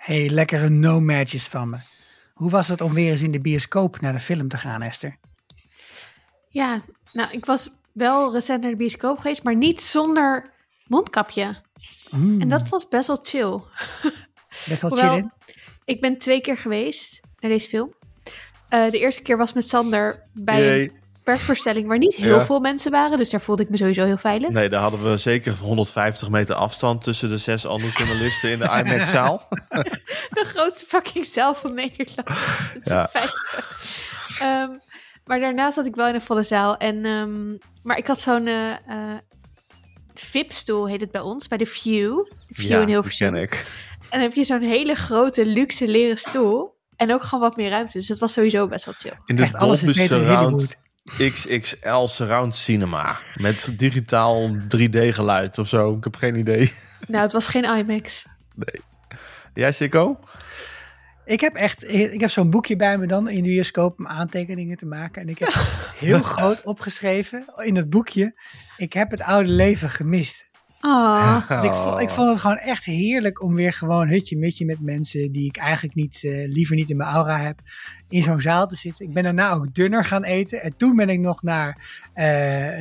Hey, lekkere no-matches van me. Hoe was het om weer eens in de bioscoop naar de film te gaan, Esther? Ja, nou, ik was wel recent naar de bioscoop geweest, maar niet zonder mondkapje. Mm, En dat was best wel chill. best wel Hoewel, chill in. Ik ben twee keer geweest naar deze film. Eh, de eerste keer was met Sander bij een persvoorstelling waar niet heel Ja. veel mensen waren. Dus daar voelde ik me sowieso heel veilig. Nee, daar hadden we zeker 150 meter afstand tussen de zes andere journalisten in de IMAX-zaal. De grootste fucking zaal van Nederland. Ja. Ehm, maar daarna zat ik wel in een volle zaal. En, ehm, maar ik had zo'n eh, eh, VIP-stoel, heet het bij ons, bij de View. View ja, in Hilversum. ken ik. En dan heb je zo'n hele grote, luxe leren stoel. En ook gewoon wat meer ruimte. Dus dat was sowieso best wel chill. In de Echt alles is beter in Surround Hollywood. XXL Surround Cinema. Met digitaal 3D-geluid of zo. Ik heb geen idee. Nou, het was geen IMAX. Nee. Jij, Sikko? Ik heb echt, ik heb zo'n boekje bij me dan in de bioscoop om aantekeningen te maken. En ik heb heel groot opgeschreven in het boekje. Ik heb het oude leven gemist. Ah, Ik, vond, ik vond het gewoon echt heerlijk om weer gewoon hutje-mutje met mensen die ik eigenlijk niet, eh, liever niet in mijn aura heb, in zo'n zaal te zitten. Ik ben daarna ook dunner gaan eten. En toen ben ik nog naar eh,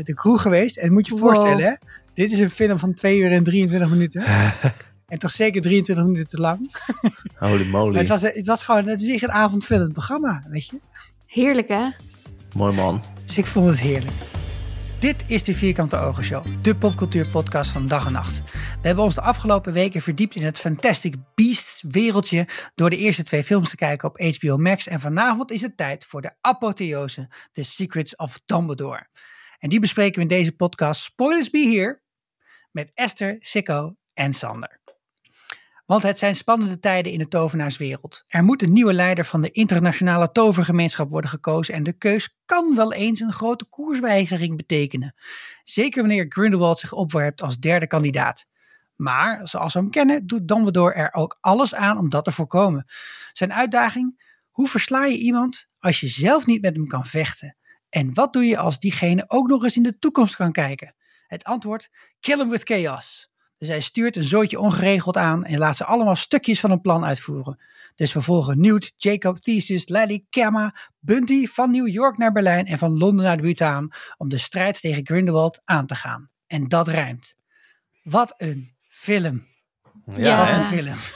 de crew geweest. En moet je je Wow. voorstellen, hè, dit is een film van 2 uur en 23 minuten. en toch zeker 23 minuten te lang. Holy moly. Maar het was, het was gewoon, het is weer een avondvullend programma, weet je. heerlijk hè? Mooi man. Dus ik vond het heerlijk. Dit is de Vierkante Ogen Show, de popcultuurpodcast van dag en nacht. We hebben ons de afgelopen weken verdiept in het Fantastic Beasts wereldje door de eerste twee films te kijken op HBO Max. En vanavond is het tijd voor de apotheose, The Secrets of Dumbledore. En die bespreken we in deze podcast Spoilers Be Here met Esther, Sikko en Sander. Want het zijn spannende tijden in de tovenaarswereld. Er moet een nieuwe leider van de internationale tovergemeenschap worden gekozen en de keus kan wel eens een grote koerswijziging betekenen. Zeker wanneer Grindelwald zich opwerpt als derde kandidaat. Maar, zoals we hem kennen, doet Dumbledore er ook alles aan om dat te voorkomen. Zijn uitdaging? Hoe versla je iemand als je zelf niet met hem kan vechten? En wat doe je als diegene ook nog eens in de toekomst kan kijken? Het antwoord? Kill him with chaos. Dus hij stuurt een zootje ongeregeld aan en laat ze allemaal stukjes van een plan uitvoeren. Dus we volgen Newt, Jacob, Theseus, Lily, Kemma, Bunty van New York naar Berlijn en van Londen naar de Bhutan om de strijd tegen Grindelwald aan te gaan. En dat rijmt. Wat een film. Ja. Wat hè? een film.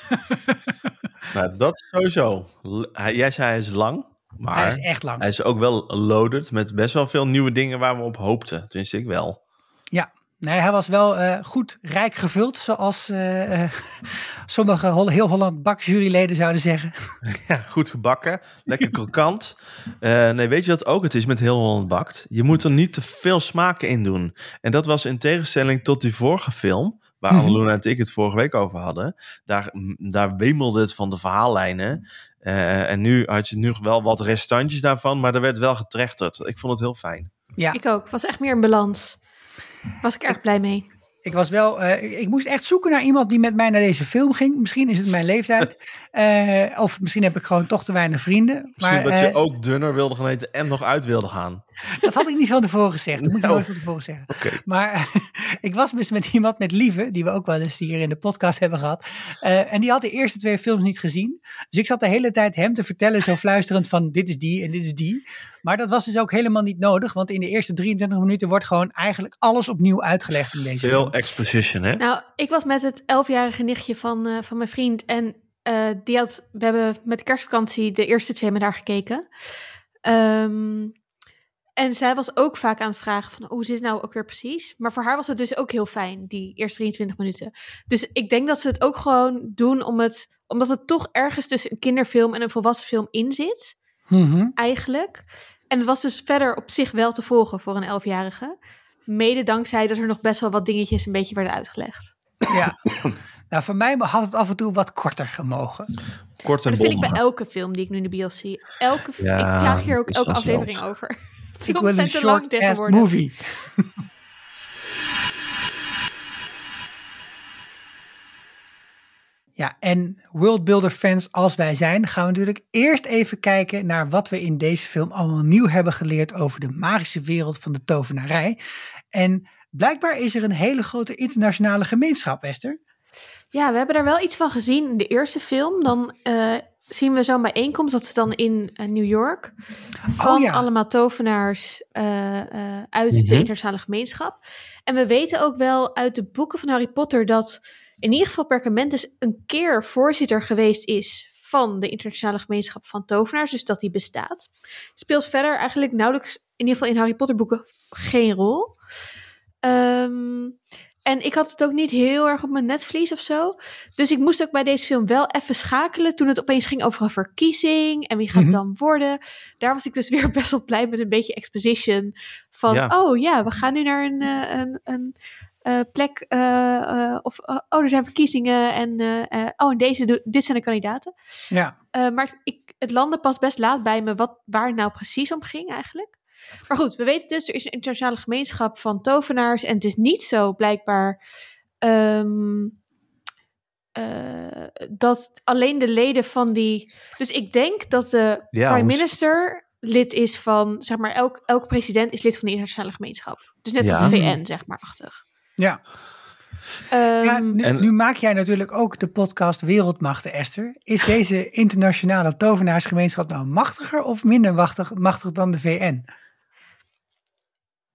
Nou, dat is sowieso. Jij zei hij is lang, maar Hij is echt lang. hij is ook wel loaded met best wel veel nieuwe dingen waar we op hoopten. Tenminste, ik wel. Ja, nee, hij was wel eh, goed rijk gevuld, zoals eh, eh, sommige heel Holland bakjuryleden zouden zeggen. Ja, goed gebakken, lekker krokant. Eh, nee, weet je wat ook het is met heel Holland bakt? Je moet er niet te veel smaken in doen. En dat was in tegenstelling tot die vorige film, waar Mhm. Anneluna en ik het vorige week over hadden. Daar, daar wemelde het van de verhaallijnen. Eh, en nu had je nu wel wat restantjes daarvan, maar er werd wel getrechterd. Ik vond het heel fijn. Ja, Ik ook. Het was echt meer een balans. Was ik erg blij mee. ik was wel, eh, ik, ik moest echt zoeken naar iemand die met mij naar deze film ging. Misschien is het mijn leeftijd. Eh, of misschien heb ik gewoon toch te weinig vrienden. Misschien Maar dat je eh, ook dunner wilde gaan eten en nog uit wilde gaan. dat had ik niet van tevoren gezegd. Dat moet je Nou. nooit van tevoren zeggen. Maar ik was dus met iemand, met Lieve, die we ook wel eens hier in de podcast hebben gehad. Eh, en die had de eerste twee films niet gezien. Dus ik zat de hele tijd hem te vertellen, zo fluisterend van dit is die en dit is die. Maar dat was dus ook helemaal niet nodig, want in de eerste 23 minuten wordt gewoon eigenlijk alles opnieuw uitgelegd in deze film. Veel exposition, hè? Nou, ik was met het elfjarige nichtje van, eh, van mijn vriend. En eh, die had, we hebben met de kerstvakantie de eerste twee met haar gekeken. Ehm, en zij was ook vaak aan het vragen van, hoe zit het nou ook weer precies? Maar voor haar was het dus ook heel fijn, die eerste 23 minuten. Dus ik denk dat ze het ook gewoon doen om het, omdat het toch ergens tussen een kinderfilm en een volwassen film in zit, Mhm. eigenlijk. En het was dus verder op zich wel te volgen voor een elfjarige. Mede dankzij dat er nog best wel wat dingetjes een beetje werden uitgelegd. Ja. nou, voor mij had het af en toe wat korter gemogen. Kort en dat vind ik bij elke film die ik nu in de bios zie. Elke, Ja, ik klaag hier ook elke aflevering over. Ik wil zijn een te lang short ass tegenwoordig. movie. Ja, en worldbuilder fans als wij zijn, gaan we natuurlijk eerst even kijken naar wat we in deze film allemaal nieuw hebben geleerd over de magische wereld van de tovenarij. En blijkbaar is er een hele grote internationale gemeenschap, Esther. Ja, we hebben daar wel iets van gezien in de eerste film. Dan eh, zien we zo'n bijeenkomst, dat is dan in eh, New York. Van Oh ja. allemaal tovenaars eh, eh, uit Mhm. de internationale gemeenschap. En we weten ook wel uit de boeken van Harry Potter dat in ieder geval Perkamentus een keer voorzitter geweest is van de internationale gemeenschap van tovenaars, dus dat die bestaat. Speelt verder eigenlijk nauwelijks, in ieder geval in Harry Potter boeken, geen rol. Ehm, en ik had het ook niet heel erg op mijn netvlies of zo. Dus ik moest ook bij deze film wel even schakelen toen het opeens ging over een verkiezing en wie gaat het Mhm. dan worden. Daar was ik dus weer best wel blij met een beetje exposition van, Ja. oh ja, we gaan nu naar een, eh, een, een plek eh, eh, of eh, oh, er zijn verkiezingen en eh, eh, oh, en deze, dit zijn de kandidaten. Ja. Eh, maar ik, het landde pas best laat bij me wat, waar het nou precies om ging eigenlijk. Maar goed, we weten dus, er is een internationale gemeenschap van tovenaars. En het is niet zo blijkbaar ehm, eh, dat alleen de leden van die... Dus ik denk dat de Ja, prime minister lid is van, zeg maar, elk, elk president is lid van de internationale gemeenschap. Dus net Ja. zoals de VN, zeg maar, achtig. Ja. Ehm, ja nu, En- nu maak jij natuurlijk ook de podcast Wereldmachten, Esther. Is deze internationale tovenaarsgemeenschap nou machtiger of minder machtig, machtig dan de VN?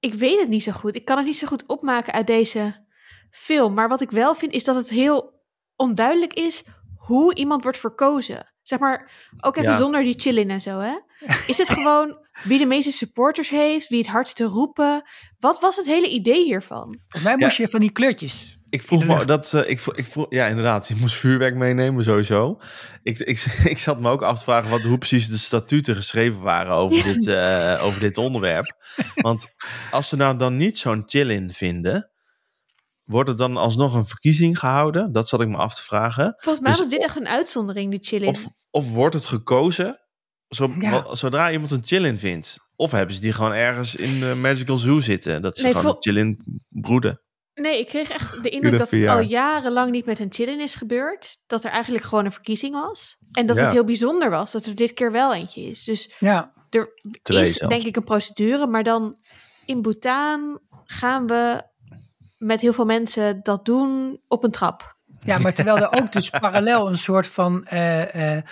Ik weet het niet zo goed. Ik kan het niet zo goed opmaken uit deze film. Maar wat ik wel vind is dat het heel onduidelijk is hoe iemand wordt verkozen. Zeg maar, ook even Ja. zonder die chillen en zo, hè? Is het gewoon wie de meeste supporters heeft, wie het hardste roepen? Wat was het hele idee hiervan? Volgens mij Ja. moest je van die kleurtjes. Ik vroeg me dat. eh, ik, vroeg, ik vroeg, ja, inderdaad. Je moest vuurwerk meenemen, sowieso. Ik, ik, ik zat me ook af te vragen wat, hoe precies de statuten geschreven waren over, dit, eh, over dit onderwerp. Want als ze nou dan niet zo'n chill-in vinden. Wordt er dan alsnog een verkiezing gehouden? Dat zat ik me af te vragen. Volgens mij Dus was dit echt een uitzondering, die chilling. Of, of wordt het gekozen zo, Ja. zodra iemand een chill-in vindt? Of hebben ze die gewoon ergens in de Magical Zoo zitten? Dat ze Nee, gewoon vol- een chill-in broeden. Nee, ik kreeg echt de indruk dat het al jarenlang niet met een chillen is gebeurd. Dat er eigenlijk gewoon een verkiezing was. En dat Ja. het heel bijzonder was dat er dit keer wel eentje is. Dus Ja. er Twee is zelfs. denk ik een procedure, maar dan in Bhutan gaan we met heel veel mensen dat doen op een trap. Ja, maar terwijl er ook dus parallel een soort van eh, eh,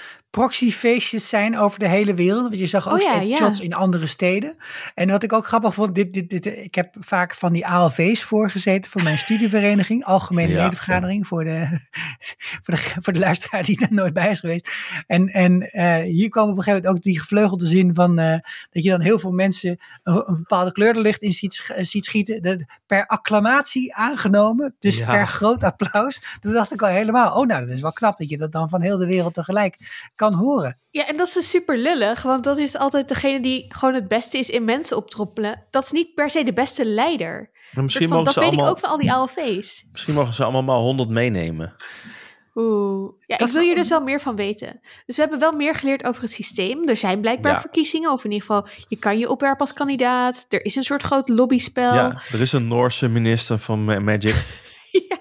proxyfeestjes zijn over de hele wereld. Want je zag ook Oh ja, steeds ja. shots in andere steden. En wat ik ook grappig vond, dit, dit, dit, ik heb vaak van die ALV's voorgezeten voor mijn studievereniging. Algemene Ja. ledenvergadering voor de, voor, de, voor de luisteraar die er nooit bij is geweest. En, en eh, hier kwam op een gegeven moment ook die gevleugelde zin van eh, dat je dan heel veel mensen een, een bepaalde kleur er licht in ziet, sch- ziet schieten. Per acclamatie aangenomen, dus Ja. per groot applaus. Toen dacht ik al helemaal, oh nou, dat is wel knap dat je dat dan van heel de wereld tegelijk kan horen. Ja, en dat is dus super lullig, want dat is altijd degene die gewoon het beste is in mensen optroppelen. Dat is niet per se de beste leider. Maar misschien, Soort van, mogen dat ze weet allemaal, ik ook van al die ALV's. misschien mogen ze allemaal maar 100 meenemen. Oeh. Ja, Dat ik wil hier dus wel meer van weten. Dus we hebben wel meer geleerd over het systeem. Er zijn blijkbaar Ja. verkiezingen, of in ieder geval, je kan je opwerpen als kandidaat. Er is een soort groot lobbyspel. Ja, er is een Noorse minister van Ma- Magic. Ja,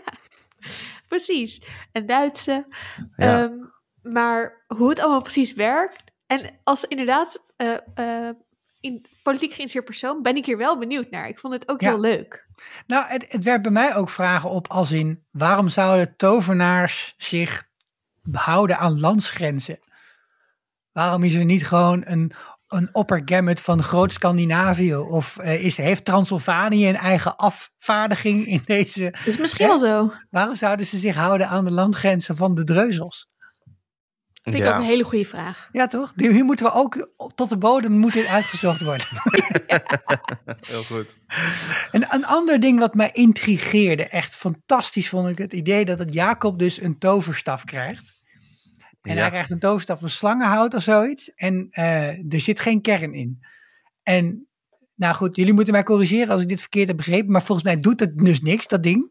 precies. Een Duitse. Ja. Ehm, maar hoe het allemaal precies werkt. En als inderdaad eh, eh, in politiek geïnteresseerd persoon ben ik hier wel benieuwd naar. Ik vond het ook Ja. heel leuk. Nou, het, het werpt bij mij ook vragen op als in, waarom zouden tovenaars zich houden aan landsgrenzen? Waarom is er niet gewoon een, een oppergamut van groot Scandinavië? Of eh, is, heeft Transylvanië een eigen afvaardiging in deze? Dus misschien wel zo. Waarom zouden ze zich houden aan de landgrenzen van de dreuzels? Vind ik ook een hele goede vraag. Ja, toch? Die- Hier moeten we ook tot de bodem moet dit uitgezocht worden. Heel goed. En een ander ding wat mij intrigeerde, echt fantastisch vond ik het idee dat het Jacob dus een toverstaf krijgt. En Ja. hij krijgt een toverstaf van slangenhout of zoiets. En eh, er zit geen kern in. En nou goed, jullie moeten mij corrigeren als ik dit verkeerd heb begrepen. Maar volgens mij doet het dus niks, dat ding.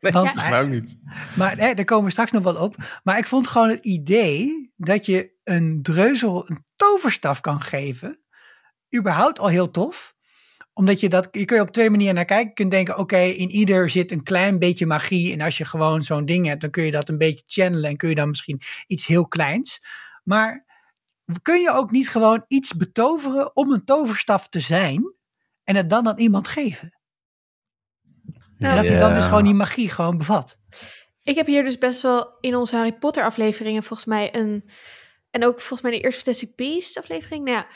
Nee, Want- volgens mij ook niet. Maar hè, daar komen we straks nog wel op. Maar ik vond gewoon het idee dat je een dreuzel een toverstaf kan geven. überhaupt al heel tof. Omdat je dat, je kun je op twee manieren naar kijken. Je kunt denken, oké, in ieder zit een klein beetje magie. En als je gewoon zo'n ding hebt, dan kun je dat een beetje channelen. En kun je dan misschien iets heel kleins. Maar kun je ook niet gewoon iets betoveren om een toverstaf te zijn. En het dan aan iemand geven? En dat hij dan dus gewoon die magie gewoon bevat. Ik heb hier dus best wel in onze Harry Potter afleveringen volgens mij een... En ook volgens mij de eerste Fantastic Beasts aflevering. Nou ja,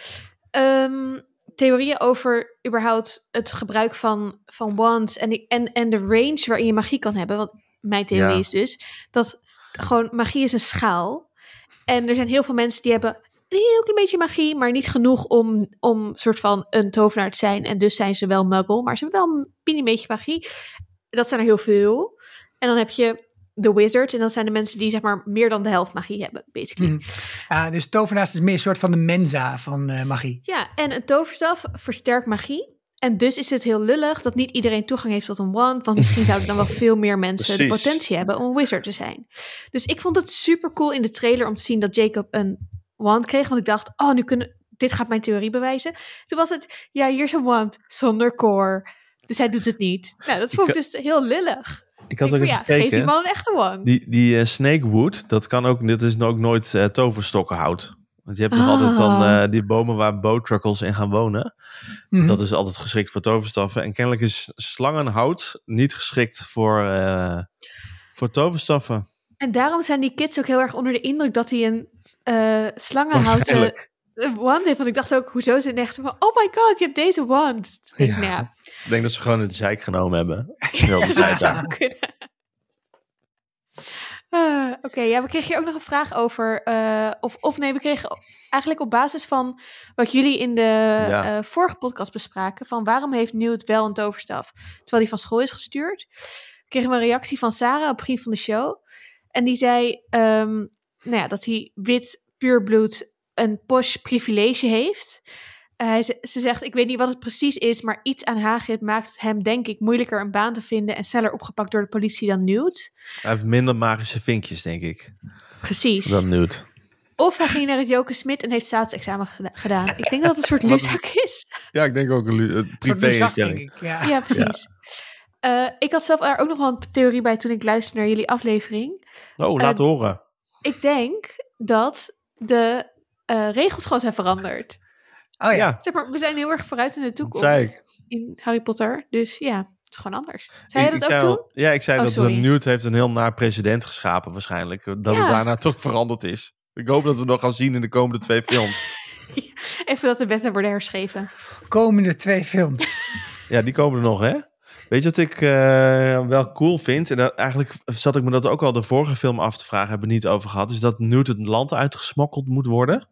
ehm, theorieën over überhaupt het gebruik van, van wands en, die- en, en de range waarin je magie kan hebben. Want mijn theorie Ja. is dus dat gewoon magie is een schaal. En er zijn heel veel mensen die hebben een heel klein beetje magie, maar niet genoeg om, om soort van een tovenaar te zijn. En dus zijn ze wel muggle, maar ze hebben wel een mini beetje magie. Dat zijn er heel veel. En dan heb je de wizards en dat zijn de mensen die zeg maar meer dan de helft magie hebben, basically. Ja, dus tovenaars is meer een soort van de mensa van eh, magie. Ja, en een toverstaf versterkt magie. En dus is het heel lullig dat niet iedereen toegang heeft tot een wand. Want misschien zouden dan wel veel meer mensen de potentie hebben om een wizard te zijn. Dus ik vond het super cool in de trailer om te zien dat Jacob een wand kreeg. Want ik dacht, oh, nu kunnen, dit gaat mijn theorie bewijzen. Toen was het, ja, hier is een wand zonder core. Dus hij doet het niet. Nou, dat vond ik dus heel lullig. Ik had Ik ook even ja, geef die gekeken. man een echte wand. Die, die eh, snakewood, dat kan ook, dit is ook nooit eh, toverstokkenhout. Want je hebt toch altijd dan Ah. eh, die bomen waar bowtruckles in gaan wonen. Mhm. Dat is altijd geschikt voor toverstaffen. En kennelijk is slangenhout niet geschikt voor, eh, voor toverstaffen. En daarom zijn die kids ook heel erg onder de indruk dat hij een eh slangenhouten een wand heeft. Want ik dacht ook, hoezo het echt van, oh my god, je hebt deze wand. Ik denk, Ja. nou ja, Ik denk dat ze gewoon de zeik genomen hebben. Heel. Ah, Oké, ja, we kregen hier ook nog een vraag over. eh, of, of nee, we kregen eigenlijk op basis van wat jullie in de Ja. eh, vorige podcast bespraken. Van waarom heeft Newt wel een toverstaf? Terwijl hij van school is gestuurd. Kregen we een reactie van Sarah op Vriend van de Show. En die zei ehm, nou ja, dat hij wit puurbloed een posh privilege heeft. Eh, ze, ze zegt, ik weet niet wat het precies is, maar iets aan Hagrid maakt hem denk ik moeilijker een baan te vinden en sneller opgepakt door de politie dan Newt. Hij heeft minder magische vinkjes, denk ik, Precies. dan Newt. Of hij ging naar het Joke Smit en heeft staatsexamen geda- gedaan. Ik denk dat het een soort luzak is. Ja, ik denk ook een Een soort privé-instelling. denk ik, Ja. Ja, precies. Eh, ik had zelf daar ook nog wel een theorie bij toen ik luisterde naar jullie aflevering. Oh, laat Eh, horen. Ik denk dat de eh, regels gewoon zijn veranderd. Oh ja. Zeg maar, we zijn heel erg vooruit in de dat toekomst. zei ik. In Harry Potter. Dus ja, het is gewoon anders. Zei Ik- dat ook zei toen? al- ja, ik zei Oh, dat sorry. de Newt heeft een heel naar president geschapen waarschijnlijk. Dat Ja. het daarna toch veranderd is. Ik hoop dat we nog gaan zien in de komende twee films. Even dat de wetten worden herschreven. Komende twee films. Ja, die komen er nog, hè? Weet je wat ik eh, wel cool vind? En dat, eigenlijk zat ik me dat ook al de vorige film af te vragen, hebben we niet over gehad. Is dat Newt het land uitgesmokkeld moet worden.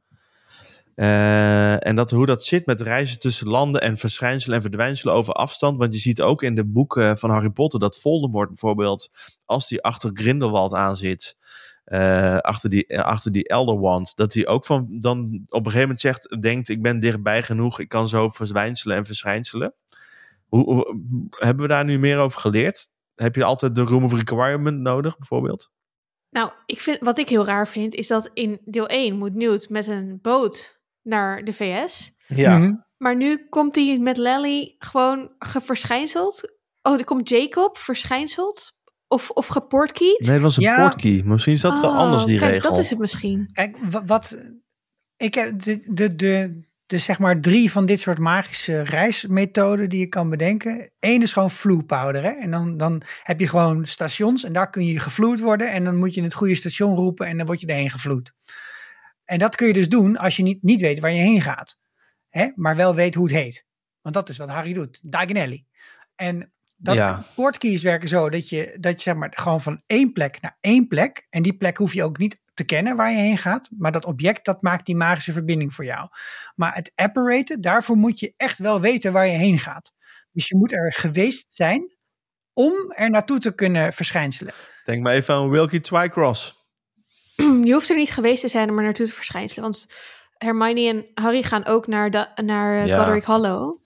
Eh, en dat, hoe dat zit met reizen tussen landen en verschijnselen en verdwijnselen over afstand. Want je ziet ook in de boeken van Harry Potter dat Voldemort bijvoorbeeld, als die achter Grindelwald aan zit, eh, achter, die, achter die Elder Wand, dat hij ook van, dan op een gegeven moment zegt, denkt ik ben dichtbij genoeg, ik kan zo verdwijnselen en verschijnselen. Hoe, hoe- hebben we daar nu meer over geleerd? Heb je altijd de Room of Requirement nodig, bijvoorbeeld? Nou, ik vind, wat ik heel raar vind, is dat in deel 1 moet Newt met een boot naar de VS. Mhm. Maar nu komt hij met Lally gewoon geverschijnseld. Oh, er komt Jacob verschijnseld. Of, of geportkeyed. Nee, dat was een Ja. portkey. Misschien is dat wel Oh, anders, die kijk, regel. dat is het misschien. Kijk, wa- wat. Ik heb de, de, de, de zeg maar drie van dit soort magische reismethoden die je kan bedenken. Eén is gewoon flu powder. Hè? En dan, dan heb je gewoon stations en daar kun je gevloed worden. En dan moet je het goede station roepen en dan word je erheen gevloed. En dat kun je dus doen als je niet, niet weet waar je heen gaat. Hè? Maar wel weet hoe het heet. Want dat is wat Harry doet. Diagonally. En dat Ja. portkeys werken zo dat je, dat je zeg maar gewoon van één plek naar één plek. En die plek hoef je ook niet te kennen waar je heen gaat. Maar dat object, dat maakt die magische verbinding voor jou. Maar het apparaten, daarvoor moet je echt wel weten waar je heen gaat. Dus je moet er geweest zijn om er naartoe te kunnen verschijnselen. Denk maar even aan Wilkie Twycross. Je hoeft er niet geweest te zijn om er naartoe te verschijnselen. Want Hermione en Harry gaan ook naar, de, naar eh, Ja. Godric Hollow.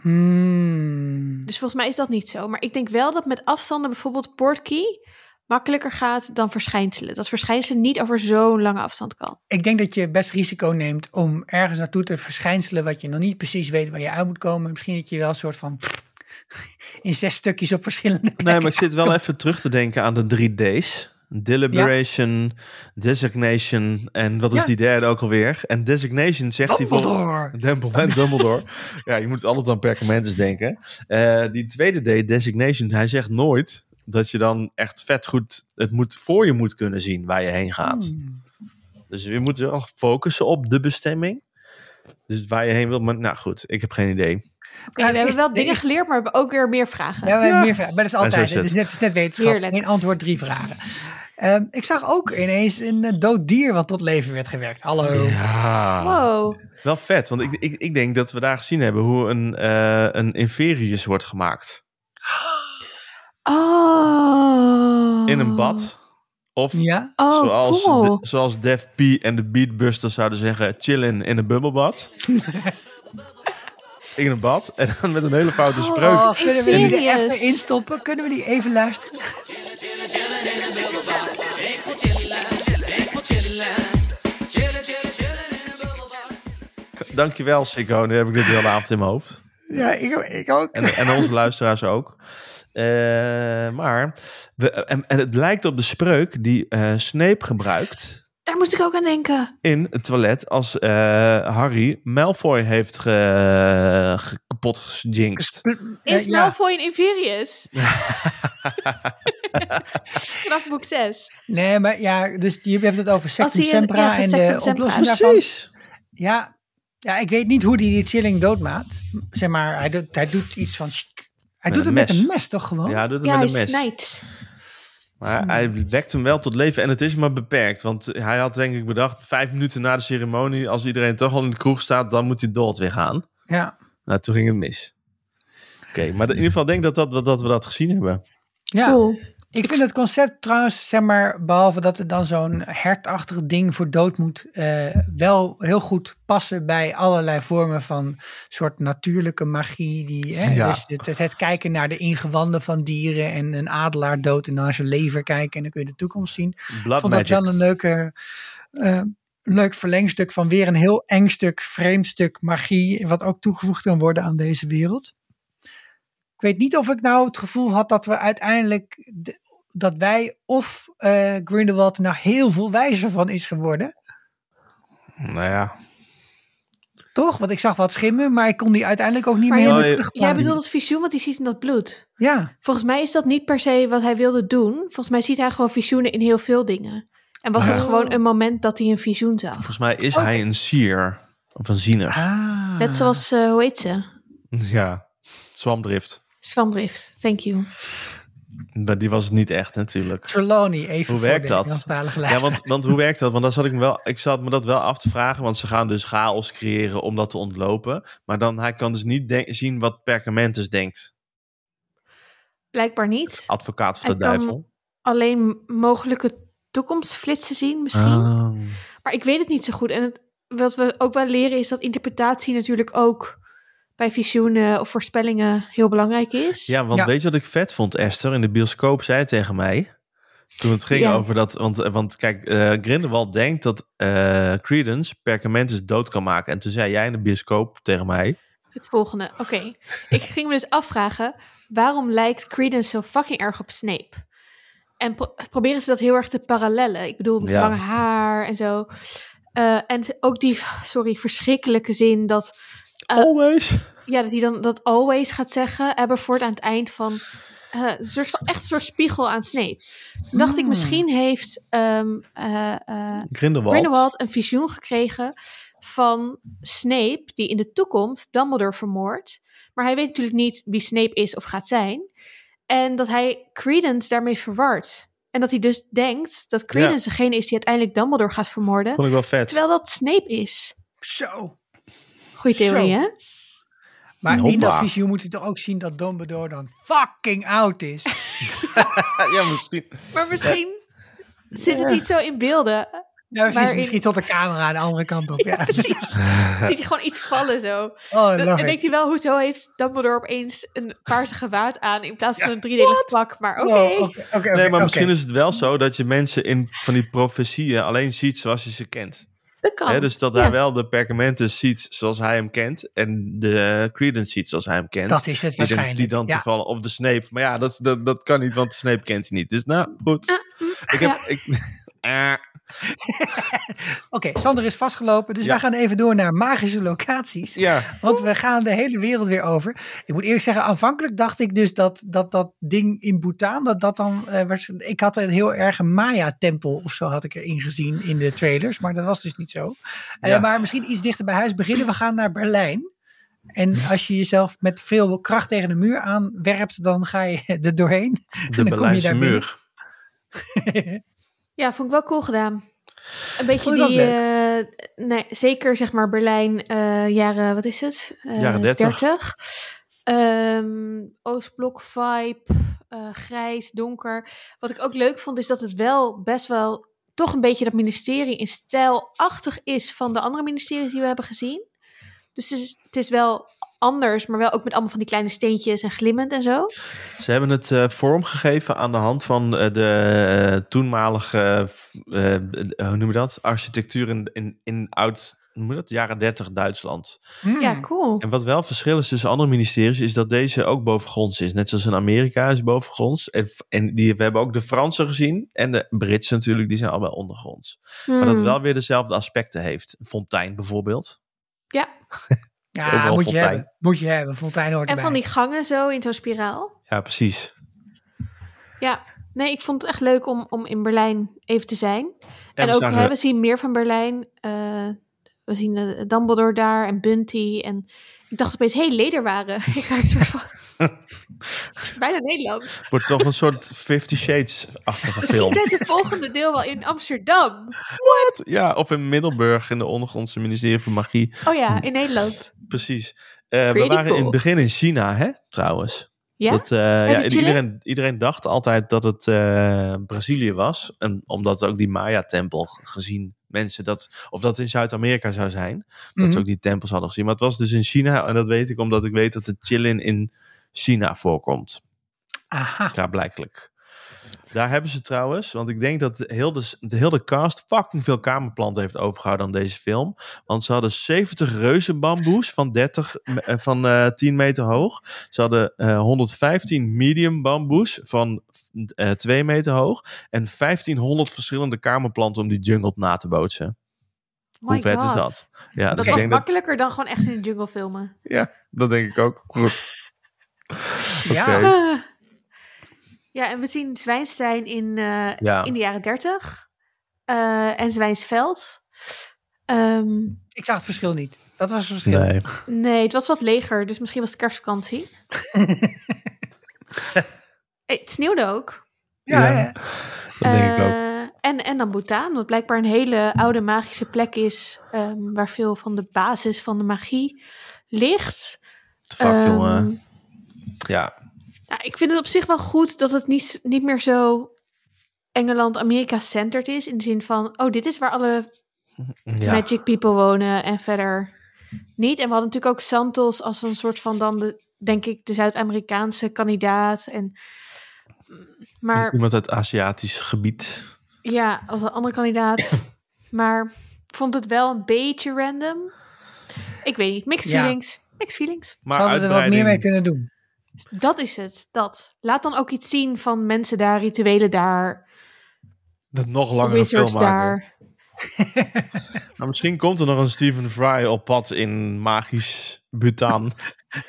Hmm. Dus volgens mij is dat niet zo. Maar ik denk wel dat met afstanden bijvoorbeeld portkey makkelijker gaat dan verschijnselen. Dat verschijnselen niet over zo'n lange afstand kan. Ik denk dat je best risico neemt om ergens naartoe te verschijnselen wat je nog niet precies weet waar je uit moet komen. Misschien dat je wel een soort van in zes stukjes op verschillende plekken. Nee, maar ik zit wel even terug te denken aan de drie D's. Deliberation, designation en wat is Ja. die derde ook alweer? En designation zegt hij voor... Dumbledore. Dumbledore. ja, je moet altijd aan perkamentes denken. Eh, die tweede D, designation, hij zegt nooit dat je dan echt vet goed het moet, voor je moet kunnen zien waar je heen gaat. Hmm. Dus je moet wel focussen op de bestemming. Dus waar je heen wilt. Maar nou goed, ik heb geen idee. Ja, we hebben wel dingen is- geleerd, maar we hebben ook weer meer vragen. Ja, we hebben meer vragen. Maar dat is altijd. zo is Het is net, het is net wetenschap. Heerlijk. Eén antwoord, drie vragen. Ehm, ik zag ook ineens een eh, dood dier wat tot leven werd gewekt. Hallo. Ja. Wow. Wel vet, want ik, ik, ik denk dat we daar gezien hebben hoe een, eh een Inverius wordt gemaakt. Oh. In een bad. Of Ja? Oh, zoals, cool. de- zoals Def P en de Beatbusters zouden zeggen, chillen in een bubbelbad. in een bad. En dan met een hele foute Oh. spreuk. Oh, kunnen we die er even instoppen? Kunnen we die even luisteren? Dankjewel, Sikko. Nu heb ik dit de hele avond in mijn hoofd. Ja, ik, ik ook. En, en onze luisteraars ook. Eh, maar we, en, en het lijkt op de spreuk die eh Snape gebruikt Daar moest ik ook aan denken. in het toilet als eh, Harry Malfoy heeft ge, ge- kapot gejinxed. Is ja. Malfoy een Inverius? Vanaf boek 6. Nee, maar ja, dus je hebt het over Sectum Sempra ja, en de oplossing daarvan. Precies. Ja, ja, ik weet niet hoe die die chilling doodmaat. Zeg maar, hij doet, hij doet iets van... Hij Met doet het met een mes toch gewoon? Ja, doet het Ja, hij met een mes. snijdt. Maar hij wekt hem wel tot leven en het is maar beperkt. Want hij had denk ik bedacht, vijf minuten na de ceremonie, als iedereen toch al in de kroeg staat, dan moet hij dood weer gaan. Ja. Nou, toen ging het mis. Oké, maar in ieder geval denk ik dat, dat, dat we dat gezien hebben. ja. Cool. Ik vind het concept trouwens, zeg maar, behalve dat er dan zo'n hertachtig ding voor dood moet, eh, wel heel goed passen bij allerlei vormen van soort natuurlijke magie. Die, hè, Ja. Dus het, het, het kijken naar de ingewanden van dieren en een adelaar dood en dan naar zijn lever kijken en dan kun je de toekomst zien. Blood vond dat wel een leuke, eh, leuk verlengstuk van weer een heel eng stuk, vreemd stuk magie, wat ook toegevoegd kan worden aan deze wereld. Ik weet niet of ik nou het gevoel had dat we uiteindelijk, de- dat wij of eh Grindelwald er nou heel veel wijzer van is geworden. Nou ja, Toch? Want ik zag wat schimmen, maar ik kon die uiteindelijk ook niet Maar meer jij- Oh, bedoelt het visioen, want die ziet in dat bloed. Ja, Volgens mij is dat niet per se wat hij wilde doen. Volgens mij ziet hij gewoon visioenen in heel veel dingen. En was het Oh. gewoon een moment dat hij een visioen zag. volgens mij is Oh. hij een seer. Of een ziener. ah. Net zoals, eh, hoe heet ze? Ja, Swamdrift. Swamdrift, thank you. Maar die was het niet echt natuurlijk. Trelawney, even Hoe voor werkt de dat? Ja, want, want hoe werkt dat? Want dan zat ik, me wel, ik zat me dat wel af te vragen. Want ze gaan dus chaos creëren om dat te ontlopen. Maar dan, hij kan dus niet zien wat Perkamentus denkt. Blijkbaar niet. Advocaat van de Hij duivel. Alleen mogelijke toekomstflitsen zien misschien. Oh. Maar ik weet het niet zo goed. En het, wat we ook wel leren is dat interpretatie natuurlijk ook bij visioenen of voorspellingen heel belangrijk is. Ja, want Ja. weet je wat ik vet vond, Esther? In de bioscoop zei tegen mij... Toen het ging Ja. over dat... Want, want kijk, eh Grindelwald denkt dat eh Credence Perkamentus dood kan maken. En toen zei jij in de bioscoop tegen mij... Het volgende. Oké. ik ging me dus afvragen, waarom lijkt Credence zo fucking erg op Snape? En pro- proberen ze dat heel erg te parallellen? Ik bedoel, met Ja. lange haar en zo. Eh, en ook die, sorry, verschrikkelijke zin dat, Eh, Always. ja, dat hij dan dat always gaat zeggen, Aberford aan het eind van, eh, soort van echt een soort spiegel aan Snape. Toen dacht ik, Hmm. misschien heeft ehm, eh, eh, Grindelwald. Grindelwald een visioen gekregen van Snape, die in de toekomst Dumbledore vermoordt. Maar hij weet natuurlijk niet wie Snape is of gaat zijn. En dat hij Credence daarmee verward. En dat hij dus denkt dat Credence degene is die uiteindelijk Dumbledore gaat vermoorden. Vond ik wel vet. Terwijl dat Snape is. Zo. Goeie theorie, Zo. hè? Maar in dat visioen moet je toch ook zien dat Dumbledore dan fucking oud is. ja, misschien. Maar misschien zit het niet zo in beelden. Ja, precies. Misschien tot de camera aan de andere kant op. Ja. Precies. Ziet hij gewoon iets vallen zo. Oh, Dan, it. denkt hij wel, hoezo heeft Dumbledore opeens een paarse gewaad aan in plaats van een driedelig pak. Maar oké. Nee, maar misschien is het wel zo dat je mensen in van die profetieën alleen ziet zoals je ze kent. Dat kan. Hè, dus dat Ja. daar wel de Perkamentus ziet zoals hij hem kent. En de Credence ziet zoals hij hem kent. Dat is het die, dan, waarschijnlijk. die dan ja. toevallig op de Snape. Maar ja, dat, dat, dat kan niet, want de Snape kent hij niet. Dus nou, goed. ik heb... ja. Ik, Eh, Oké, Sander is vastgelopen, dus Ja. wij gaan even door naar magische locaties. Ja, Want we gaan de hele wereld weer over. Ik moet eerlijk zeggen, aanvankelijk dacht ik dus dat dat, dat ding in Bhutan, dat dat dan... eh, was, ik had een heel erg een Maya-tempel of zo had ik erin gezien in de trailers. Maar dat was dus niet zo. Eh, Ja. maar misschien iets dichter bij huis beginnen. We gaan naar Berlijn. En als je jezelf met veel kracht tegen de muur aanwerpt, dan ga je er doorheen. de kom je Berlijnse muur. Ja, vond ik wel cool gedaan. Een beetje die, eh, nee, zeker zeg maar Berlijn, eh, jaren, wat is het? Eh, Jaren 30. 30. Ehm, Oostblok vibe, grijs, donker. Wat ik ook leuk vond is dat het wel best wel toch een beetje dat ministerie in stijlachtig is van de andere ministeries die we hebben gezien. Dus het is, het is wel anders, maar wel ook met allemaal van die kleine steentjes en glimmend en zo. Ze hebben het eh, vormgegeven aan de hand van eh, de eh, toenmalige, hoe noem je dat, architectuur in, in, in oud, hoe noem je dat, jaren 30 Duitsland. Hmm. Ja, cool. En wat wel verschil is tussen andere ministeries, is dat deze ook bovengronds is. Net zoals in Amerika is bovengronds. En, en die, we hebben ook de Fransen gezien en de Britsen natuurlijk, die zijn allebei ondergronds. Maar dat het Hmm. wel weer dezelfde aspecten heeft. Een fontein bijvoorbeeld. Ja, Ja, Overal moet je hebben. Moet je hebben. Fontein hoort en erbij. van die gangen zo in zo'n spiraal. Ja, precies. Ja, nee, ik vond het echt leuk om, om in Berlijn even te zijn. En, we ook, hè, we zien meer van Berlijn. Eh, we zien eh, Dumbledore daar en Bunty. En ik dacht opeens, hé, hey, Lederwaren. ik ga het soort van... Bijna Nederlands. wordt toch een soort Fifty Shades-achtige film. Dit is het volgende deel wel in Amsterdam. Ja, of in Middelburg in de ondergrondse ministerie voor magie. Oh ja, in Nederland. Precies. Eh, we waren in het begin in China, hè, trouwens. Ja? Dat, eh, ja, iedereen, iedereen dacht altijd dat het eh, Brazilië was. En omdat ook die Maya-tempel gezien mensen dat... Of dat in Zuid-Amerika zou zijn. Dat Mhm. ze ook die tempels hadden gezien. Maar het was dus in China. En dat weet ik omdat ik weet dat de chillin in China voorkomt. Aha. Ja, blijkelijk. Daar hebben ze trouwens, want ik denk dat de hele, de hele cast fucking veel kamerplanten heeft overgehouden aan deze film. Want ze hadden 70 reuzenbamboes van, 30, eh, van eh 10 meter hoog. Ze hadden eh 115 medium bamboes van eh 2 meter hoog. En 1500 verschillende kamerplanten om die jungle na te bootsen. My Hoe vet is dat? Ja, Dat dus ik was denk dat, makkelijker dan gewoon echt in de jungle filmen. ja, dat denk ik ook. Goed. Ja. Oké. Ja, en we zien Zwijnstein in, eh, Ja. in de jaren dertig. Eh, en Zwijnsveld. Ehm, Ik zag het verschil niet. Dat was het verschil. Nee. nee, het was wat leger, dus misschien was het kerstvakantie. Hey, het sneeuwde ook. Ja, Ja. ja. Dat denk ik ook. Eh, En, en dan Bhutan, wat blijkbaar een hele oude magische plek is. ehm, waar veel van de basis van de magie ligt. Fuck, Ehm, jongen. Ja, Nou, ik vind het op zich wel goed dat het niet, niet meer zo Engeland-Amerika-centered is. In de zin van, oh, dit is waar alle ja. magic people wonen en verder niet. En we hadden natuurlijk ook Santos als een soort van dan, de, denk ik, de Zuid-Amerikaanse kandidaat. En, maar Iemand uit Aziatisch gebied. ja, als een andere kandidaat. maar ik vond het wel een beetje random. Ik weet niet, mixed Ja. feelings. Mixed feelings. Maar Ze hadden er wat meer mee kunnen doen. Dat is het, dat. Laat dan ook iets zien van mensen daar, rituelen daar, Dat nog langere film maken. daar. Nou, misschien komt er nog een Stephen Fry op pad in magisch Bhutan.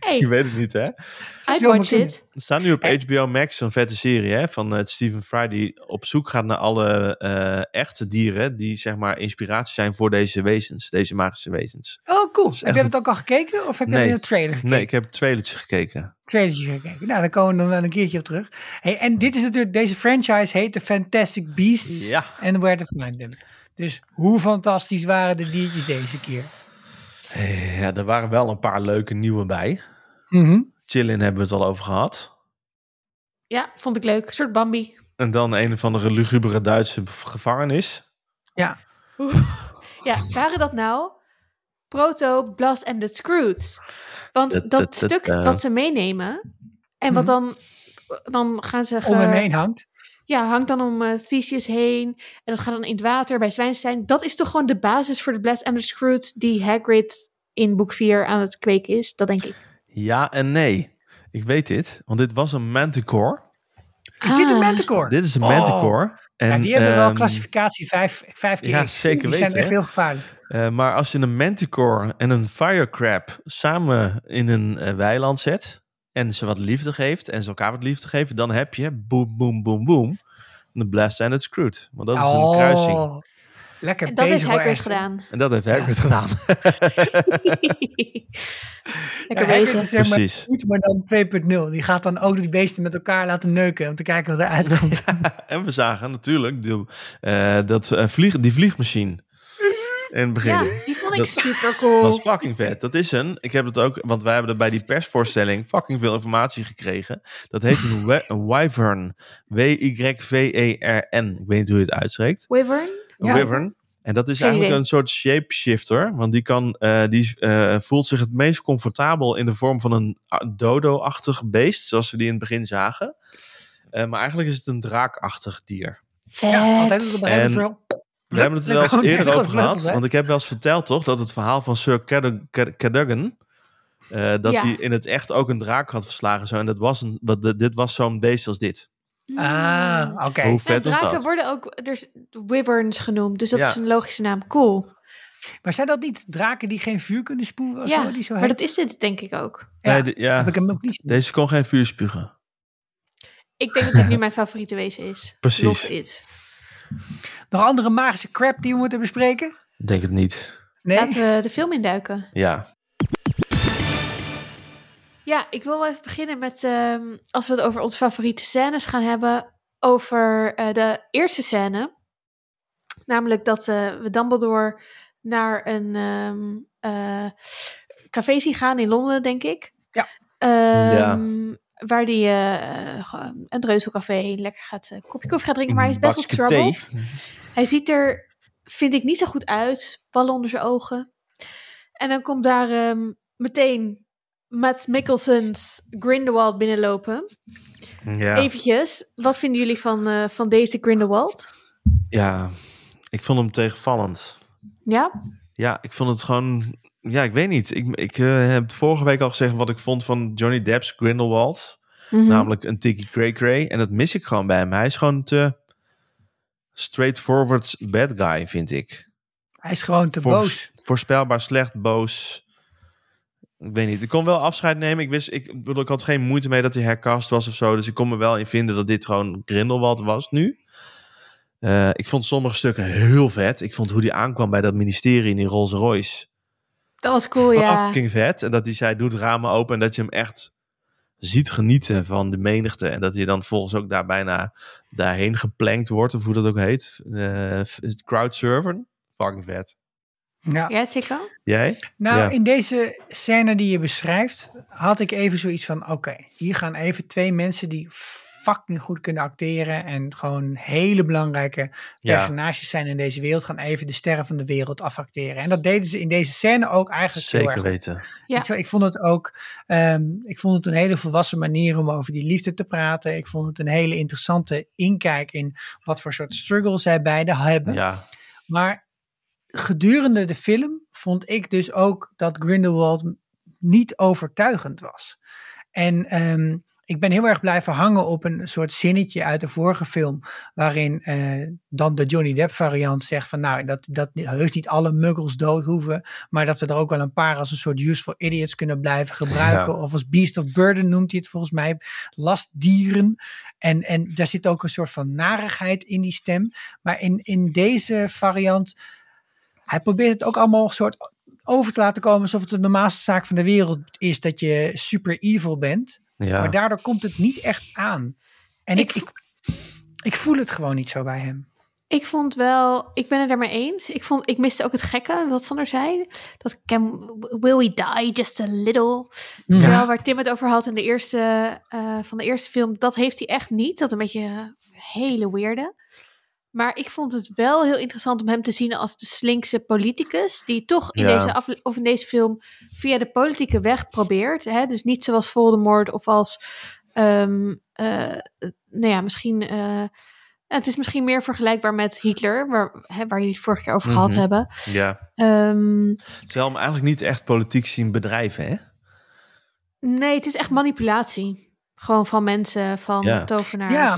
Hey, Je weet het niet, hè? I watch it. Er staat nu op HBO Max zo'n vette serie hè, van uh, Stephen Fry die op zoek gaat naar alle eh, echte dieren die zeg maar inspiratie zijn voor deze wezens, deze magische wezens. Oh, cool. is Heb je een- dat ook al gekeken? Of heb je Nee. alleen een trailer gekeken? Nee, ik heb het trailertje gekeken. trailertje gekeken. Nou, daar komen we dan wel een keertje op terug. Hey, en dit is natuurlijk, deze franchise heet The Fantastic Beasts Ja. and Where to Find Them. Dus hoe fantastisch waren de diertjes deze keer? Eh, Ja, er waren wel een paar leuke nieuwe bij. Mhm. Chillin hebben we het al over gehad. Ja, vond ik leuk. Een soort Bambi. En dan een of andere lugubere Duitse gevangenis. Ja. Ja, waren dat nou Proto, Blast en de Scroots? Want Dat- dat, dat- dat, stuk eh. wat ze meenemen en wat dan, dan gaan ze... ge- Om hem heen hangt. Ja, hangt dan om eh, Theseus heen en dat gaat dan in het water bij Zwijnstein. Dat is toch gewoon de basis voor de Blast de Scroots die Hagrid in boek 4 aan het kweken is? Dat denk ik. Ja en nee. Ik weet dit, want dit was een manticore. Is dit een Ah. manticore? Dit is een Oh. manticore. En, ja, die hebben wel ehm, klassificatie 5 vijf keer ja, zeker Die zijn weten, echt heel gevaarlijk. eh, maar als je een Manticore en een Firecrab samen in een eh, weiland zet... en ze wat liefde geeft en ze elkaar wat liefde geven... dan heb je boom, boom, boom, boom... de Blast and het Screwed. Want dat is een kruising. Oh, lekker En dat heeft bezig Hagrid Esther. gedaan. En dat heeft Hagrid Ja. gedaan. Lekker Ja, bezig. is zeg maar Precies. niet, maar dan 2.0. Die gaat dan ook die beesten met elkaar laten neuken om te kijken wat eruit komt. En we zagen natuurlijk de, eh, dat, eh, vlieg, die vliegmachine. In het begin. Ja, die vond ik Dat- super Dat cool. was fucking vet. Dat is een, ik heb het ook, want wij hebben er bij die persvoorstelling fucking veel informatie gekregen. Dat heet een, wyvern. W-Y-V-E-R-N. Ik weet niet hoe je het uitspreekt. Wyvern? Een Ja. wyvern. En dat is eigenlijk een soort shapeshifter. Want die, kan, eh, die eh, voelt zich het meest comfortabel in de vorm van een dodo-achtig beest. Zoals we die in het begin zagen. Eh, maar eigenlijk is het een draakachtig dier. Vet. Ja, altijd op de begin En-. We hebben het er wel eens eerder over gehad. Want ik heb wel eens verteld, toch? Dat het verhaal van Sir Cadogan... Eh, dat Ja. hij in het echt ook een draak had verslagen. Zo. En dat was een, wat, de- dit was zo'n beest als dit. Ah, oké. Hoe Ja, vet was draken dat? worden ook dus wyverns genoemd, dus dat Ja. is een logische naam. Cool. Maar zijn dat niet draken die geen vuur kunnen spuwen? Of ja, zo, die zo maar heet? dat is dit denk ik ook. Ja, Nee, de- ja, Heb ik hem ook niet deze kon geen vuur spugen. Ik denk dat dit nu mijn favoriete wezen is. Precies. Love it. Nog andere magische crap die we moeten bespreken? Denk het niet. Nee? Laten we de film induiken. Ja. Ja, ik wil wel even beginnen met, ehm, als we het over onze favoriete scènes gaan hebben, over eh, de eerste scène. Namelijk dat eh, we Dumbledore naar een ehm, eh, café zien gaan in Londen, denk ik. Ja. Ehm, Waar die eh, een dreuzelcafé lekker gaat, een kopje koffie gaat drinken, maar hij is best wel thee. troubled. Hij ziet er, vind ik, niet zo goed uit. Ballen onder zijn ogen. En dan komt daar ehm, meteen Matt Mikkelson's Grindelwald binnenlopen. Ja. Eventjes, wat vinden jullie van, eh, van deze Grindelwald? ja, ik vond hem tegenvallend. Ja? Ja, ik vond het gewoon... Ja, ik weet niet. Ik, ik eh, heb vorige week al gezegd wat ik vond van Johnny Depp's Grindelwald. Mhm. Namelijk een tikkie cray cray. En dat mis ik gewoon bij hem. Hij is gewoon te straightforward bad guy, vind ik. Hij is gewoon te boos. Voorspelbaar slecht, boos. Ik weet niet. Ik kon wel afscheid nemen. Ik, wist, ik, bedoel, ik had geen moeite mee dat hij hercast was of zo. Dus ik kon me wel in vinden dat dit gewoon Grindelwald was nu. Eh, ik vond sommige stukken heel vet. Ik vond hoe die aankwam bij dat ministerie in die Rolls Royce. Dat was cool, ja. Fucking vet. En dat hij zei, doe het ramen open. En dat je hem echt ziet genieten van de menigte. En dat hij dan volgens ook daar bijna daarheen geplankt wordt. Of hoe dat ook heet. Eh crowdsurfen. Fucking vet. Ja. Ja, zeker. Jij? Nou, Ja. in deze scène die je beschrijft, had ik even zoiets van: oké, hier gaan even twee mensen die fucking goed kunnen acteren en gewoon hele belangrijke Ja. personages zijn in deze wereld, gaan even de sterren van de wereld afacteren. En dat deden ze in deze scène ook eigenlijk heel Zeker weten. Ja. Ik, zou- ik vond het ook, ehm, ik vond het een hele volwassen manier om over die liefde te praten. Ik vond het een hele interessante inkijk in wat voor soort struggle zij beiden hebben. Ja. Maar gedurende de film vond ik dus ook dat Grindelwald niet overtuigend was. En ehm, ik ben heel erg blijven hangen op een soort zinnetje uit de vorige film, waarin eh, dan de Johnny Depp variant zegt van nou, dat, dat heus niet alle muggels dood hoeven, maar dat we er ook wel een paar als een soort useful idiots kunnen blijven gebruiken. Ja. Of als beast of burden noemt hij het volgens mij, lastdieren. En, en daar zit ook een soort van narigheid in die stem. Maar in, in deze variant, hij probeert het ook allemaal een soort over te laten komen alsof het de normaalste zaak van de wereld is dat je super evil bent. Ja. Maar daardoor komt het niet echt aan. En ik, Ik ik, ik, voel het gewoon niet zo bij hem. Ik vond wel, ik ben het daarmee eens. Ik, vond, ik miste ook het gekke, wat Sander zei. Dat can, will we die just a little? Ja. Terwijl waar Tim het over had in de eerste, eh, van de eerste film, dat heeft hij echt niet. Dat een beetje eh, hele weirde. Maar ik vond het wel heel interessant om hem te zien als de slinkse politicus. Die toch in, Ja. deze, afle- of in deze film via de politieke weg probeert. Hè? Dus niet zoals Voldemort of als. ehm, eh, nou ja, misschien. eh, het is misschien meer vergelijkbaar met Hitler, waar, hè, waar jullie het vorige keer over gehad Mhm. hebben. ja. Ehm, Terwijl hem eigenlijk niet echt politiek zien bedrijven, hè? nee, het is echt manipulatie. Gewoon van mensen, van Ja. tovenaars. Ja.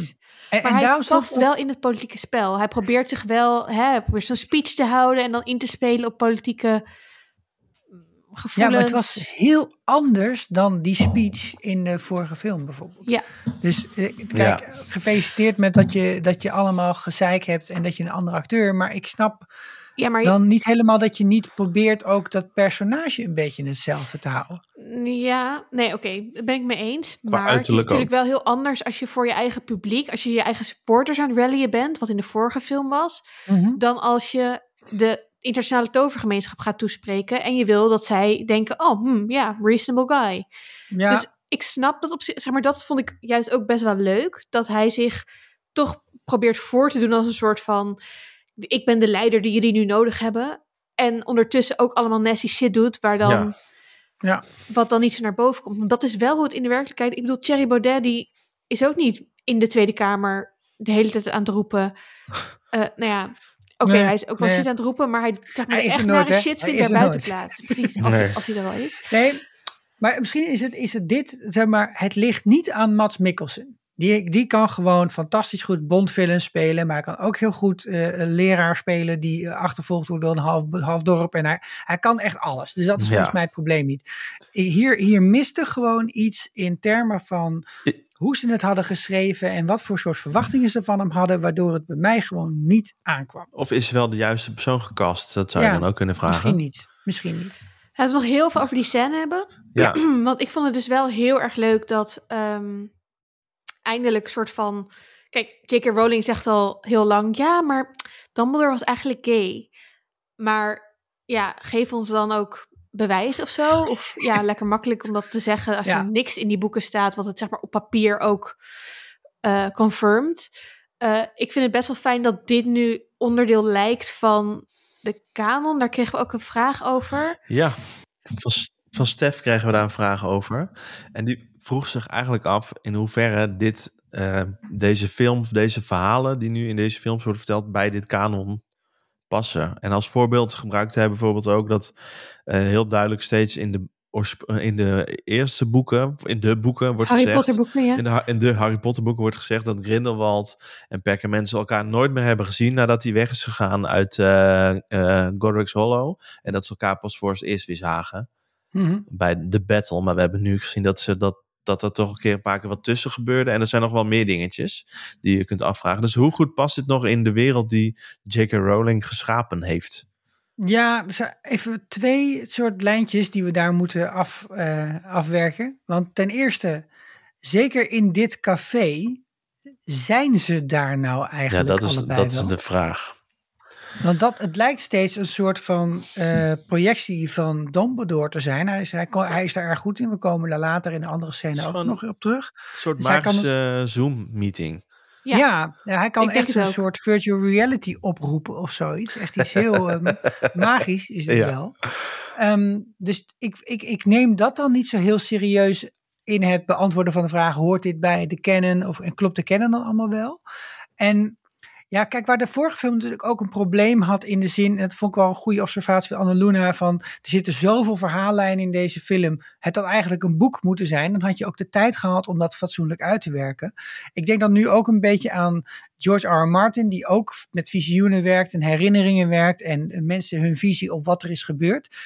En, Maar en hij past wel in het politieke spel. Hij probeert zich wel, hè, hij probeert zo'n speech te houden en dan in te spelen op politieke mm, gevoelens. Ja, maar het was heel anders dan die speech in de vorige film bijvoorbeeld. Ja. Dus eh, kijk, gefeliciteerd met dat je, dat je allemaal gezeik hebt en dat je een andere acteur. Maar ik snap Ja, maar dan niet helemaal dat je niet probeert ook dat personage een beetje hetzelfde te houden. Ja, nee, oké, daar ben ik mee eens. Maar het is uiterlijk natuurlijk wel heel anders als je voor je eigen publiek, als je je eigen supporters aan het rallyen bent, wat in de vorige film was, dan als je de internationale tovergemeenschap gaat toespreken en je wil dat zij denken, oh, hmm, ja, reasonable guy. Ja, Dus ik snap dat op zich, zeg maar, dat vond ik juist ook best wel leuk, dat hij zich toch probeert voor te doen als een soort van, ik ben de leider die jullie nu nodig hebben. En ondertussen ook allemaal nasty shit doet, waar dan Ja. ja. wat dan niet zo naar boven komt. Want dat is wel hoe het in de werkelijkheid... Ik bedoel, Thierry Baudet die is ook niet in de Tweede Kamer de hele tijd aan het roepen. Eh, nou ja, oké, Nee, hij is ook wel nee. shit aan het roepen, maar hij, zeg maar, Hij is echt nooit, nare hè? shit vindt daar er buiten plaats. Precies, als, Nee. hij, als hij er wel is. Nee, maar misschien is het, is het dit, zeg maar, het ligt niet aan Mats Mikkelsen. Die, die kan gewoon fantastisch goed Bondvillain spelen, maar hij kan ook heel goed eh, een leraar spelen die eh, achtervolgd wordt door een half, half dorp. En hij, hij kan echt alles. Dus dat is Ja. volgens mij het probleem niet. Hier, hier miste gewoon iets in termen van hoe ze het hadden geschreven en wat voor soort verwachtingen ze van hem hadden, waardoor het bij mij gewoon niet aankwam. Of is wel de juiste persoon gecast? Dat zou je dan ook kunnen vragen. Misschien niet. Misschien niet. Laten we nog heel veel over die scène hebben. Ja, Want ik vond het dus wel heel erg leuk dat ehm, eindelijk soort van... Kijk, J.K. Rowling zegt al heel lang... Ja, maar Dumbledore was eigenlijk gay. Maar ja, geef ons dan ook bewijs of zo. Of ja, lekker makkelijk om dat te zeggen... als Ja. er niks in die boeken staat... wat het zeg maar op papier ook eh confirmed. Eh, ik vind het best wel fijn dat dit nu onderdeel lijkt van de kanon. Daar kregen we ook een vraag over. ja. Van, van Stef kregen we daar een vraag over. En die vroeg zich eigenlijk af in hoeverre dit, eh, deze films, deze verhalen die nu in deze films worden verteld, bij dit kanon passen. En als voorbeeld gebruikte hij bijvoorbeeld ook dat eh, heel duidelijk steeds in de, in de eerste boeken, in de boeken wordt Harry gezegd... Potter boeken, ja. In de, in de Harry Potter boeken wordt gezegd dat Grindelwald en Perkament elkaar nooit meer hebben gezien nadat hij weg is gegaan uit eh eh, Godric's Hollow. En dat ze elkaar pas voor het eerst weer zagen Mhm. bij de battle. Maar we hebben nu gezien dat ze dat, dat er toch een keer een paar keer wat tussen gebeurde. En er zijn nog wel meer dingetjes die je kunt afvragen. Dus hoe goed past dit nog in de wereld die J.K. Rowling geschapen heeft? Ja, er zijn even twee soort lijntjes die we daar moeten af, eh, afwerken. Want ten eerste, zeker in dit café, zijn ze daar nou Ja, eigenlijk dat is, allebei dat wel? is de vraag. Want dat, het lijkt steeds een soort van eh, projectie van Dumbledore te zijn. Hij is, hij, kon- hij is daar erg goed in. We komen daar later in de andere scène ook nog op terug. Een soort Dus magische Zoom-meeting. Ja. Hij kan echt een soort virtual reality oproepen of zoiets. Echt iets heel ehm, magisch is het Ja. wel. Ehm, dus ik, ik, ik neem dat dan niet zo heel serieus in het beantwoorden van de vraag: hoort dit bij de canon of en klopt de canon dan allemaal wel? En ja, kijk, waar de vorige film natuurlijk ook een probleem had in de zin, en dat vond ik wel een goede observatie van Annaluna, van er zitten zoveel verhaallijnen in deze film. Het had eigenlijk een boek moeten zijn. Dan had je ook de tijd gehad om dat fatsoenlijk uit te werken. Ik denk dan nu ook een beetje aan George R. Martin, die ook met visioenen werkt en herinneringen werkt en mensen hun visie op wat er is gebeurd.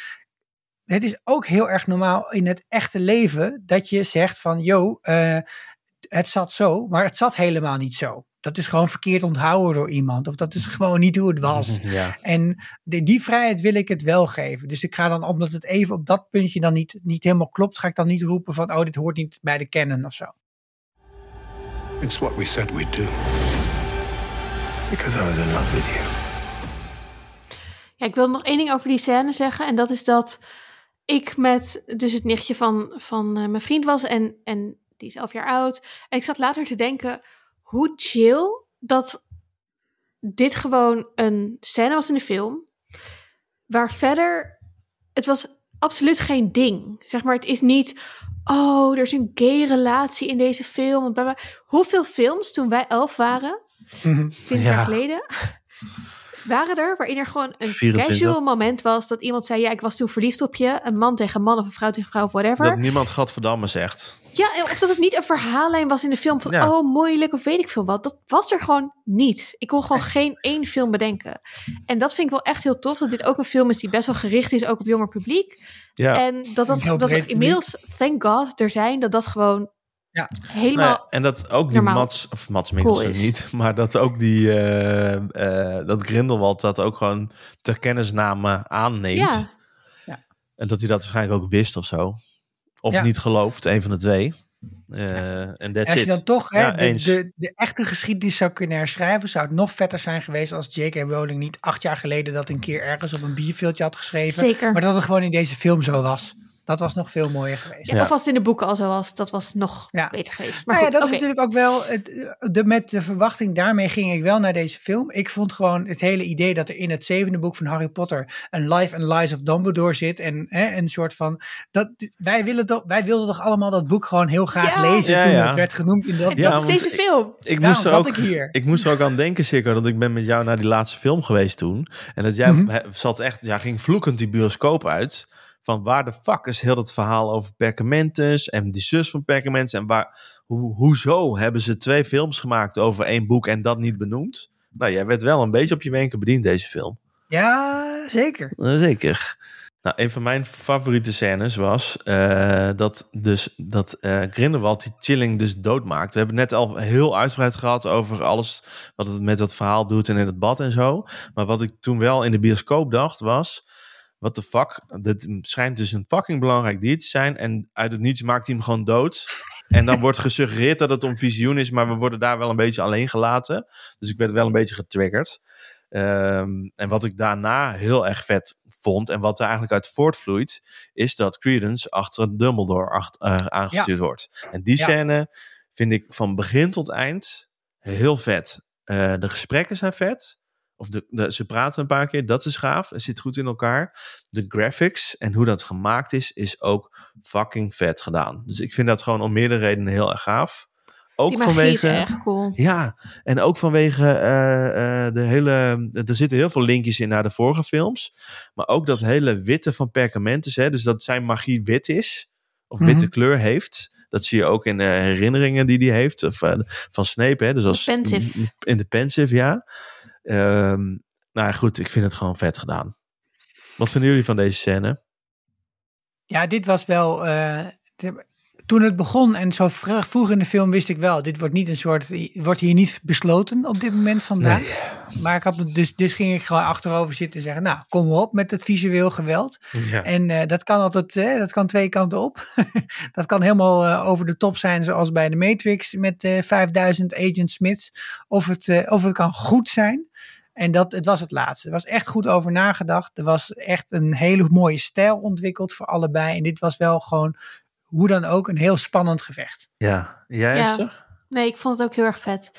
Het is ook heel erg normaal in het echte leven dat je zegt van, yo, eh, het zat zo, maar het zat helemaal niet zo. Dat is gewoon verkeerd onthouden door iemand. Of dat is gewoon niet hoe het was. Ja. En die, die vrijheid wil ik het wel geven. Dus ik ga dan, omdat het even op dat puntje dan niet, niet helemaal klopt, ga ik dan niet roepen van, oh, dit hoort niet bij de canon of zo. It's what we said we'd do. Because I was in love with you. Ja, ik wil nog één ding over die scène zeggen. En dat is dat ik met dus het nichtje van, van eh, mijn vriend was. En, en die is elf jaar oud. En ik zat later te denken, hoe chill dat dit gewoon een scène was in de film. Waar verder, het was absoluut geen ding. Zeg maar, het is niet, oh, er is een gay relatie in deze film. Hoeveel films toen wij elf waren, 20 Ja. jaar geleden, waren er waarin er gewoon een 24. casual moment was dat iemand zei: Ja, ik was toen verliefd op je. Een man tegen man of een vrouw tegen vrouw of whatever. Dat niemand Gadverdamme zegt. Ja, of dat het niet een verhaallijn was in de film van Ja. oh moeilijk of weet ik veel wat. Dat was er gewoon niet. Ik kon gewoon geen één film bedenken. En dat vind ik wel echt heel tof dat dit ook een film is die best wel gericht is ook op jonger publiek. Ja. En dat dat, dat inmiddels, thank god, er zijn dat dat gewoon Ja. helemaal. Nou ja, en dat ook die normaal Mats, of Mats Mikkelsen cool niet, maar dat ook die, eh, eh, dat Grindelwald dat ook gewoon ter kennisname aanneemt. ja, En dat hij dat waarschijnlijk ook wist of zo. Of Ja. niet gelooft, een van de twee. Eh, En En that's als je it. dan toch hè, Ja, de, de, de echte geschiedenis zou kunnen herschrijven, zou het nog vetter zijn geweest als J.K. Rowling niet acht jaar geleden dat een keer ergens op een bierveeltje had geschreven. zeker. Maar dat het gewoon in deze film zo was. Dat was nog veel mooier geweest. Ja, Ja. Of als het in de boeken al zo was, dat was nog Ja. beter geweest. Maar Nou ja, dat is natuurlijk ook wel. Het, de, met de verwachting, daarmee ging ik wel naar deze film. Ik vond gewoon het hele idee dat er in het zevende boek van Harry Potter een Life and Lies of Dumbledore zit. En hè, een soort van. Dat, wij, willen toch, wij wilden toch allemaal dat boek gewoon heel graag Ja. lezen Ja, toen ja. het werd genoemd in dat En dat is deze film. Ik Daarom moest, er zat ook, ik hier. ik moest er ook aan denken, zeker, dat ik ben met jou naar die laatste film geweest toen. En dat jij Mhm. zat echt, ja, ging vloekend die bioscoop uit. Van waar de fuck is heel het verhaal over Perkamentus en die zus van Perkamentus. En waar, hoe, hoezo hebben ze twee films gemaakt over één boek en dat niet benoemd? Nou, jij werd wel een beetje op je wenken bediend, deze film. Ja, zeker. Eh, Zeker. Nou, een van mijn favoriete scènes was eh, dat, dus, dat eh Grindelwald die Chilling dus doodmaakt. We hebben het net al heel uitgebreid gehad over alles wat het met dat verhaal doet en in het bad en zo. Maar wat ik toen wel in de bioscoop dacht was, what the fuck, dit schijnt dus een fucking belangrijk dier te zijn en uit het niets maakt hij hem gewoon dood. En dan wordt gesuggereerd dat het om visioen is, maar we worden daar wel een beetje alleen gelaten. Dus ik werd wel een beetje getriggerd. Ehm, en wat ik daarna heel erg vet vond en wat er eigenlijk uit voortvloeit, is dat Credence achter Dumbledore acht, eh, aangestuurd wordt. En die Ja. scène vind ik van begin tot eind heel vet. Eh, de gesprekken zijn vet. Of de, de, ze praten een paar keer, dat is gaaf. Het zit goed in elkaar. De graphics en hoe dat gemaakt is, is ook fucking vet gedaan. Dus ik vind dat gewoon om meerdere redenen heel erg gaaf. Ook vanwege. is echt cool. Ja, en ook vanwege eh, eh, de hele. Er zitten heel veel linkjes in naar de vorige films. Maar ook dat hele witte van Perkamentus. Hè, dus dat zijn magie wit is. Of Mhm. witte kleur heeft. Dat zie je ook in de herinneringen die hij heeft. Of, eh, van Snape. Hè, dus als, pensive. In de pensive, ja. Ehm, nou goed, ik vind het gewoon vet gedaan. Wat vinden jullie van deze scène? Ja, dit was wel. eh, toen het begon en zo vr- vroeg in de film wist ik wel, dit wordt niet een soort, wordt hier niet besloten op dit moment vandaag. Maar ik had, dus, dus ging ik gewoon achterover zitten en zeggen, nou, kom op met het visueel geweld. Ja. En eh, dat kan altijd, dat kan twee kanten op. dat kan helemaal eh, over de top zijn, zoals bij de Matrix met eh 5000 Agent Smiths. Of het, of het kan goed zijn. En dat, het was het laatste. Er was echt goed over nagedacht. Er was echt een hele mooie stijl ontwikkeld voor allebei. En dit was wel gewoon, hoe dan ook, een heel spannend gevecht. ja. Jij Ja. Esther? Nee, ik vond het ook heel erg vet.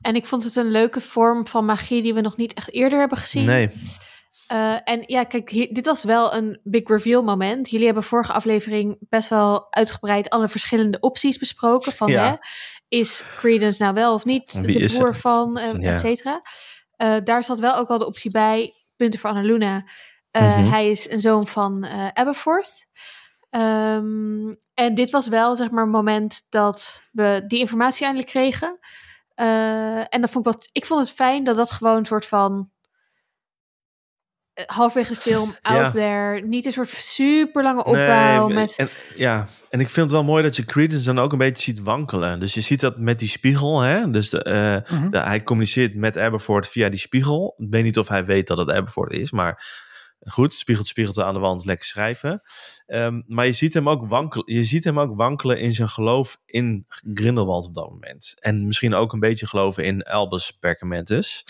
En ik vond het een leuke vorm van magie die we nog niet echt eerder hebben gezien. Nee. Eh, en ja, kijk, hier- dit was wel een big reveal moment. Jullie hebben vorige aflevering best wel uitgebreid alle verschillende opties besproken. Van, Ja. hè, is Credence nou wel of niet Wie de broer van, Ja. et cetera. Eh, daar zat wel ook al de optie bij, punten voor Annaluna. Eh, Mhm. Hij is een zoon van eh Aberforth. Ehm, en dit was wel, zeg maar, een moment dat we die informatie eindelijk kregen. Eh, en dat vond ik, wat, ik vond het fijn dat dat gewoon een soort van eh, halverwege de film out Ja. there, niet een soort super lange opbouw Nee, met en, ja, en ik vind het wel mooi dat je Credence dan ook een beetje ziet wankelen. Dus je ziet dat met die spiegel. Hè? Dus de, eh, Mhm. de- hij communiceert met Aberforth via die spiegel. Ik weet niet of hij weet dat het Aberforth is, maar goed, spiegelt, spiegelt aan de wand, lekker schrijven. Ehm, maar je ziet, hem ook wankelen, je ziet hem ook wankelen in zijn geloof in Grindelwald op dat moment. En misschien ook een beetje geloven in Albus Perkamentus.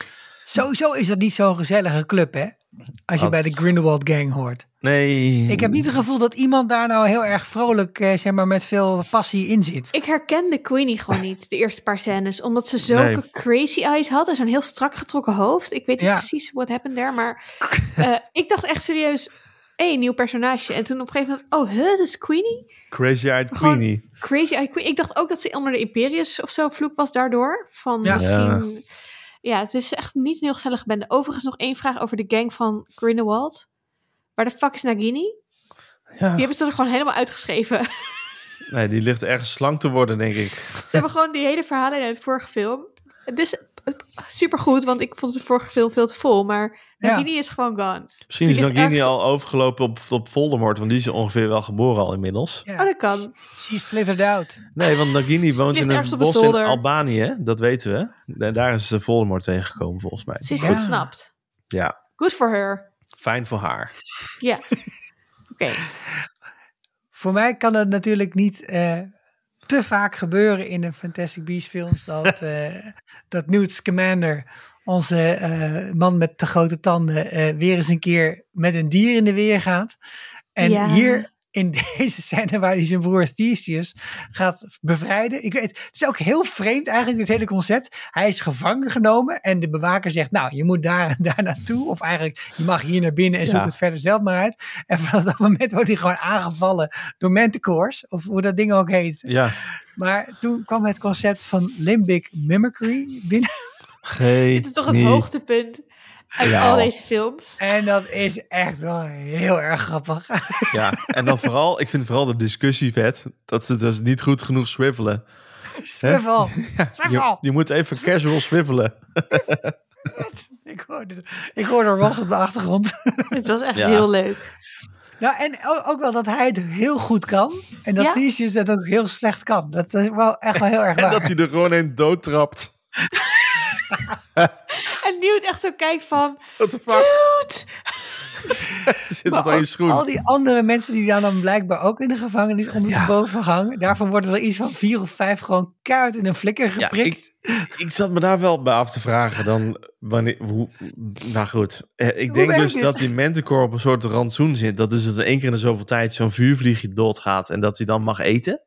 Sowieso is dat niet zo'n gezellige club, hè? Als je bij de Grindelwald Gang hoort. Nee. Ik heb niet het gevoel dat iemand daar nou heel erg vrolijk, eh, zeg maar, met veel passie in zit. Ik herkende Queenie gewoon niet, de eerste paar scènes. Omdat ze zulke Nee. crazy eyes had en zo'n heel strak getrokken hoofd. Ik weet niet Ja. precies what happened there, maar eh, ik dacht echt serieus, hé, nieuw personage. En toen op een gegeven moment, oh, huh, dat is Queenie? Crazy Eyed Queenie. Crazy Eye Queen. Ik dacht ook dat ze onder de Imperius of zo vloek was daardoor. Van Ja. misschien... Ja, het is echt niet een heel gezellige bende. Overigens nog één vraag over de gang van Grindelwald. Waar de fuck is Nagini? Ja. Die hebben ze er gewoon helemaal uitgeschreven. Nee, die ligt ergens slang te worden, denk ik. Ze hebben gewoon die hele verhalen in het vorige film. Het is supergoed, want ik vond het vorige film veel te vol. Maar Ja. Nagini is gewoon gone. Misschien is Die Nagini ergens al overgelopen op, op Voldemort, want die is ongeveer wel geboren al inmiddels. Ja. Oh, dat kan. She slithered out. Nee, want Nagini woont in een op een bos in. Albanië, hè? dat weten we. En daar is de Voldemort tegengekomen, volgens mij. Ze is Ja. ontsnapt. Ja, Good for her. fijn voor haar. Ja. Oké. Voor mij kan het natuurlijk niet eh, te vaak gebeuren in de Fantastic Beasts films dat, eh, dat Newt Scamander, onze eh, man met te grote tanden, eh, weer eens een keer met een dier in de weer gaat. En Ja. hier in deze scène waar hij zijn broer Theseus gaat bevrijden. Ik weet, het is ook heel vreemd eigenlijk, dit hele concept. Hij is gevangen genomen en de bewaker zegt, nou, je moet daar en daar naartoe. Of eigenlijk, je mag hier naar binnen en zoek Ja. het verder zelf maar uit. En vanaf dat moment wordt hij gewoon aangevallen door manticores, of hoe dat ding ook heet. Ja, Maar toen kwam het concept van limbic mimicry binnen. Dit is toch het hoogtepunt uit Ja. al deze films. En dat is echt wel heel erg grappig. Ja, en dan vooral, ik vind vooral de discussie vet, dat ze dus niet goed genoeg swivelen. Swivel. Je, Swivel. je moet even casual swivelen. Ik hoorde, ik hoorde Ross op de achtergrond. Het was echt Ja. heel leuk. Nou, en ook, ook wel dat hij het heel goed kan. En dat Ja. Theseus het ook heel slecht kan. Dat is wel echt wel heel erg En waar. dat hij er gewoon in doodtrapt. En Newt echt zo kijkt van... What the fuck? Dude! Zit dat aan je ook schoen? al die andere mensen die daar dan blijkbaar ook in de gevangenis ondersteboven hangen. Daarvan worden er iets van vier of vijf gewoon kaart in een flikker Ja, geprikt. ik, ik zat me daar wel bij af te vragen dan wanneer, hoe, nou goed. Eh, Ik denk dus dit? dat die Manticore op een soort rantsoen zit. Dat is dat één keer in de zoveel tijd zo'n vuurvliegje doodgaat en dat hij dan mag eten.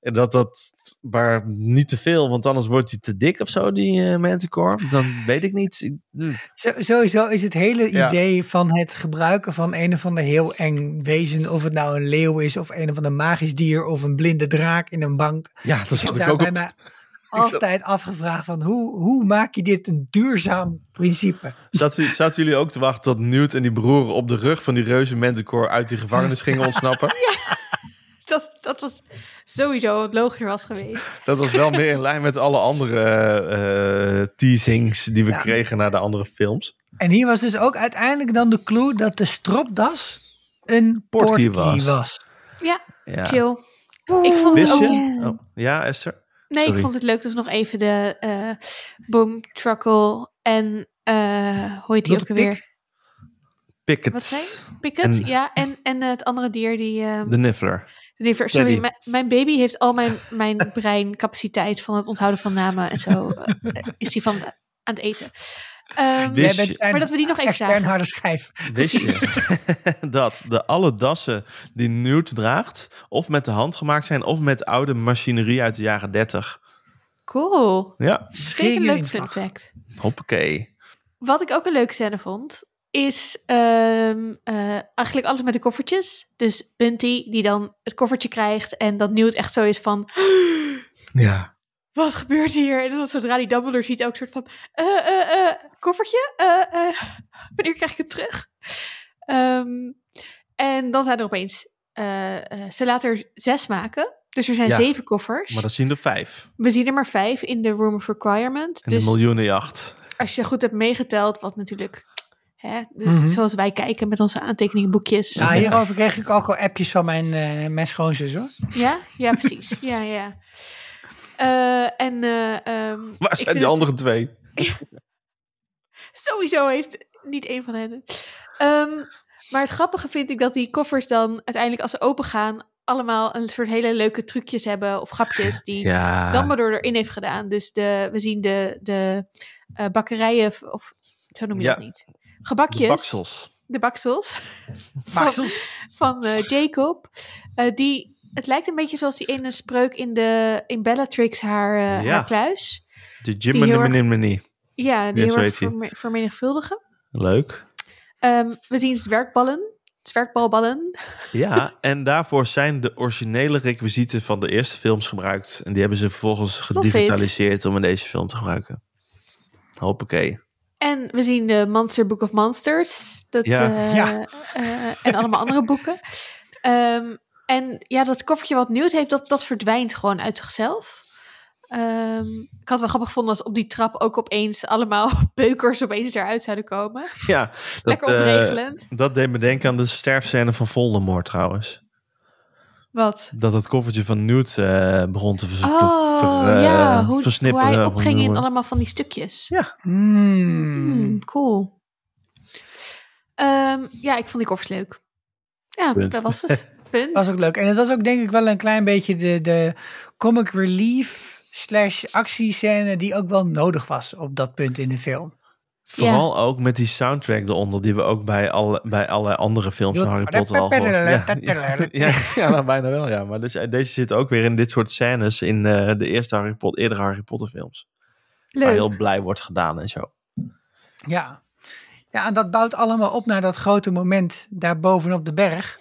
En dat dat, maar niet te veel, want anders wordt hij te dik of zo, die eh, Manticore. Dan weet ik niet. Hm. Zo, sowieso is het hele Ja. idee van het gebruiken van een of ander heel eng wezen. Of het nou een leeuw is of een of ander magisch dier of een blinde draak in een bank. Ja, dat zat heb ik ook op. mij altijd afgevraagd van hoe, hoe maak je dit een duurzaam principe? Zaten, zaten jullie ook te wachten tot Newt en die broer op de rug van die reuze Manticore uit die gevangenis gingen ontsnappen? Dat, dat was sowieso wat logischer was geweest. Dat was wel meer in lijn met alle andere eh, teasings die we Ja. kregen naar de andere films. En hier was dus ook uiteindelijk dan de clue dat de stropdas een Portkey portkey was. was. Ja, Ja. chill. Ik vond het ook... Oh, ja, Esther? Nee, Sorry. ik vond het leuk dat we nog even de eh Boom Truckle en eh hoe heet die ook alweer? Pickett. Wat zei? Picket, En- ja. En, en het andere dier die... eh, De Niffler. Die ver- sorry, Teddy. mijn, mijn baby heeft al mijn, mijn breincapaciteit van het onthouden van namen en zo. eh, is die van aan het eten. Ehm, Jij bent je- zijn maar dat we die nog even extern harde schijf. Wist je dat de alle dassen die Newt draagt, of met de hand gemaakt zijn, of met oude machinerie uit de jaren 30? Cool. Ja, Zeker een leuk fact. hoppakee. Wat ik ook een leuke scène vond, is ehm, eh, eigenlijk alles met de koffertjes. Dus Bunty die dan het koffertje krijgt en dat Newt echt zo is van... Ja. Wat gebeurt hier? En dan zodra die Dumbledore ziet ook een soort van... eh, eh, koffertje? Wanneer krijg ik het terug? Ehm, en dan zijn er opeens... ze laten er zes maken. Dus er zijn Ja, zeven koffers. Maar dat zien er vijf. We zien er maar vijf in de Room of Requirement. En dus de miljoenenjacht. als je goed hebt meegeteld, wat natuurlijk, hè, de- Mhm. zoals wij kijken met onze aantekeningenboekjes. Nou, hierover kreeg ik ook al appjes van mijn, eh, mijn schoonzus hoor. Ja, ja, precies. ja, ja. Eh, en eh, ehm, Waar zijn die het- andere twee? Sowieso heeft niet één van hen. Ehm, maar het grappige vind ik dat die koffers dan uiteindelijk als ze open gaan, allemaal een soort hele leuke trucjes hebben of grapjes die Ja. Dumbledore erin heeft gedaan. Dus de, we zien de, de eh, bakkerijen, of- of zo noem je Ja. dat niet. Gebakjes. De baksels. de baksels van, Baksels. van eh, Jacob. Eh, die, het lijkt een beetje zoals die ene spreuk in, de, in Bellatrix haar, eh, Ja. haar kluis. De Jim en. Ja, die heel erg vermenigvuldigen. Leuk. Ehm, we zien zwerkballen. Zwerkbalballen. Ja, en daarvoor zijn de originele requisieten van de eerste films gebruikt. En die hebben ze vervolgens gedigitaliseerd om in deze film te gebruiken. Hoppakee. En we zien de Monster Book of Monsters. Dat, Ja. eh, Ja. eh, en allemaal andere boeken. Ehm, en ja, dat koffertje wat Newt heeft, dat, dat verdwijnt gewoon uit zichzelf. Ehm, ik had het wel grappig gevonden als op die trap ook opeens allemaal beukers opeens eruit zouden komen. Ja, dat, Lekker eh, ontregelend. dat deed me denken aan de sterfscène van Voldemort trouwens. Wat? Dat het koffertje van Newt eh, begon te vers- Oh, ver- ver- eh, ja, hoe, hoe versnipperen. hij opging in allemaal van die stukjes. Ja. Hmm. Hmm, cool. Ehm, ja, ik vond die koffers leuk. Ja, Punt. dat was het. Punt. Dat was ook leuk. En het was ook denk ik wel een klein beetje de, de comic relief slash actiescène die ook wel nodig was op dat punt in de film. Vooral ook met die soundtrack eronder, die we ook bij alle, bij alle andere films van Harry Potter al gehoord ja, ja, ja, ja, nou, bijna wel, ja. Maar dus, eh, deze zit ook weer in dit soort scènes in eh, de eerste Harry Potter, eerdere Harry Potter films. Waar heel blij wordt gedaan en zo. Ja. ja, en dat bouwt allemaal op naar dat grote moment daar bovenop de berg.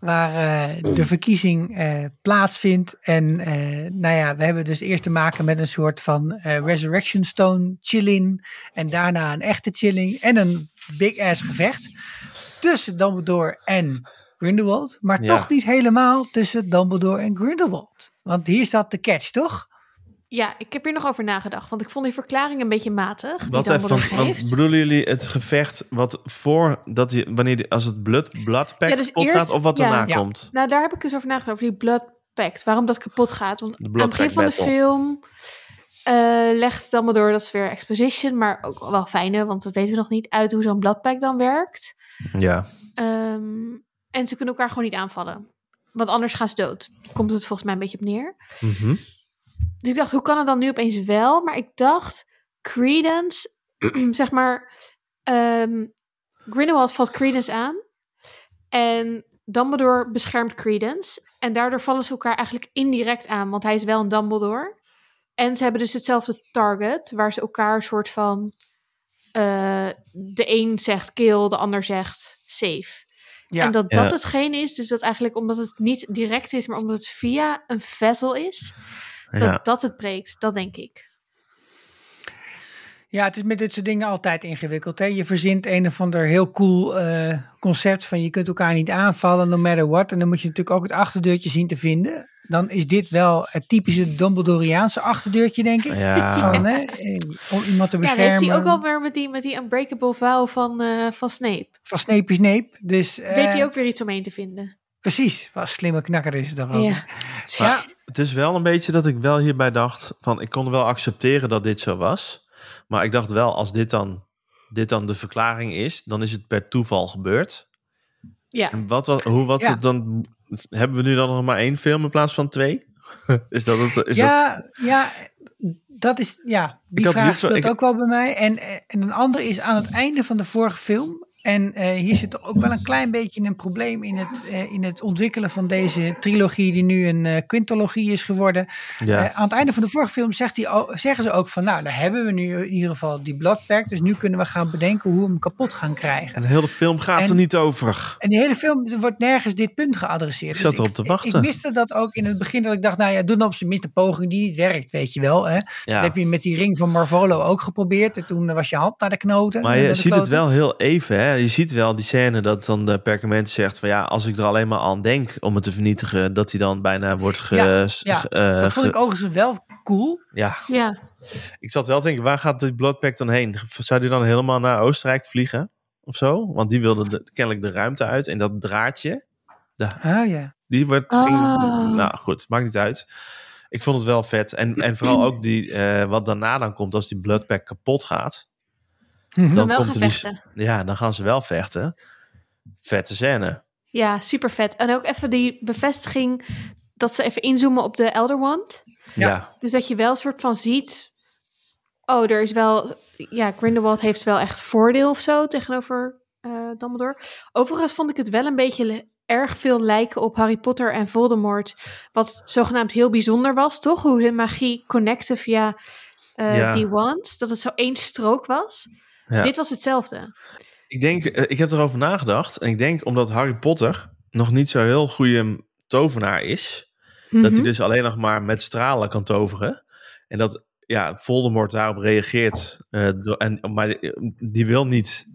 Waar eh, de verkiezing eh, plaatsvindt. En eh, nou ja, we hebben dus eerst te maken met een soort van Resurrection Stone chilling. En daarna een echte chilling. En een big ass gevecht. Tussen Dumbledore en Grindelwald. Maar Ja. toch niet helemaal tussen Dumbledore en Grindelwald. Want hier zat de catch, toch? Ja, ik heb hier nog over nagedacht, want ik vond die verklaring een beetje matig. Wat even, want, bedoelen jullie het gevecht wat voor dat hij, wanneer die, als het blood, blood pact Ja, dus kapot eerst- gaat of wat ja. daarna Ja. komt? Nou, daar heb ik eens over nagedacht, over die Blood Pact. Waarom dat kapot gaat. Want aan het begin van de film eh, legt Dumbledore, dat is weer exposition, maar ook wel fijne, want dat weten we nog niet, uit hoe zo'n Blood Pact dan werkt. Ja. Ehm, en ze kunnen elkaar gewoon niet aanvallen. Want anders gaan ze dood. Komt het volgens mij een beetje op neer. Mhm. Dus ik dacht, hoe kan het dan nu opeens wel? Maar ik dacht, Credence, zeg maar, ehm Grindelwald valt Credence aan. En Dumbledore beschermt Credence. En daardoor vallen ze elkaar eigenlijk indirect aan, want hij is wel een Dumbledore. En ze hebben dus hetzelfde target, waar ze elkaar een soort van... eh, de een zegt kill, de ander zegt save. Ja. En dat Ja. dat hetgeen is, dus dat eigenlijk omdat het niet direct is, maar omdat het via een vessel is, dat Ja. dat het breekt. Dat denk ik. Ja, het is met dit soort dingen altijd ingewikkeld. Hè? Je verzint een of ander heel cool eh, concept van je kunt elkaar niet aanvallen, no matter what. En dan moet je natuurlijk ook het achterdeurtje zien te vinden. Dan is dit wel het typische Dumbledoriaanse achterdeurtje, denk ik. Ja. Van, hè, eh, om iemand te Ja, dat heeft beschermen. hij ook al weer met die, met die unbreakable vow van, eh, van Snape. Van Snape is Snape. Dus, eh, Weet hij ook weer iets omheen te vinden. Precies, wat slimme knakker is het ook. Ja. Ja, Het is wel een beetje dat ik wel hierbij dacht van ik kon wel accepteren dat dit zo was. Maar ik dacht wel, als dit dan, dit dan de verklaring is, dan is het per toeval gebeurd. Ja. En wat, wat, hoe was Ja. het dan? Hebben we nu dan nog maar één film in plaats van twee? is dat het? Is dat, ja, ja, dat is, ja, die vraag speelt ik- ook wel bij mij. En, en een andere is aan het einde van de vorige film. En eh, hier zit ook wel een klein beetje een probleem in het, eh, in het ontwikkelen van deze trilogie, die nu een eh quintologie is geworden. ja. Aan het einde van de vorige film zegt hij, zeggen ze ook van, nou, daar hebben we nu in ieder geval die Pact. Dus nu kunnen we gaan bedenken hoe we hem kapot gaan krijgen. en de hele film gaat en- er niet over. En die hele film wordt nergens dit punt geadresseerd. Ik zat Dus erop te wachten. Ik, miste dat ook in het begin dat ik dacht, nou ja, doe dan op zijn minst een poging die niet werkt, weet je wel. Hè? Ja. Dat heb je met die ring van Marvolo ook geprobeerd. En toen was je hand naar de knoten. Maar je de ziet het wel heel even. Hè? Je ziet wel die scène dat dan de perkament zegt van ja, als ik er alleen maar aan denk om het te vernietigen, dat hij dan bijna wordt ge, Ja, ge- eh, Dat vond ge- ik overigens wel cool. ja, Ja. ik zat wel te denken, waar gaat die Bloodpact dan heen? Zou die dan helemaal naar Oostenrijk vliegen? Of zo? Want die wilde de- kennelijk de ruimte uit. En dat draadje, Ah ja. die wordt... Oh. Ging, nou goed, maakt niet uit. Ik vond het wel vet. En, en vooral ook die, eh, wat daarna dan komt als die Bloodpact kapot gaat. Mhm. Dan wel komt gaan er die, vechten. ja, dan gaan ze wel vechten. Vette scène. Ja, super vet. En ook even die bevestiging dat ze even inzoomen op de Elder Wand. Ja. Dus dat je wel een soort van ziet... Oh, er is wel... Ja, Grindelwald heeft wel echt voordeel of zo tegenover eh Dumbledore. Overigens vond ik het wel een beetje le- erg veel lijken op Harry Potter en Voldemort. Wat zogenaamd heel bijzonder was, toch? Hoe hun magie connecte via eh, Ja. die wand. Dat het zo één strook was. Ja. Dit was hetzelfde. Ik denk, eh, ik heb erover nagedacht. En ik denk omdat Harry Potter nog niet zo heel goede tovenaar is. Dat Mhm. hij dus alleen nog maar met stralen kan toveren. En dat ja, Voldemort daarop reageert. eh, door, en, maar die wil niet...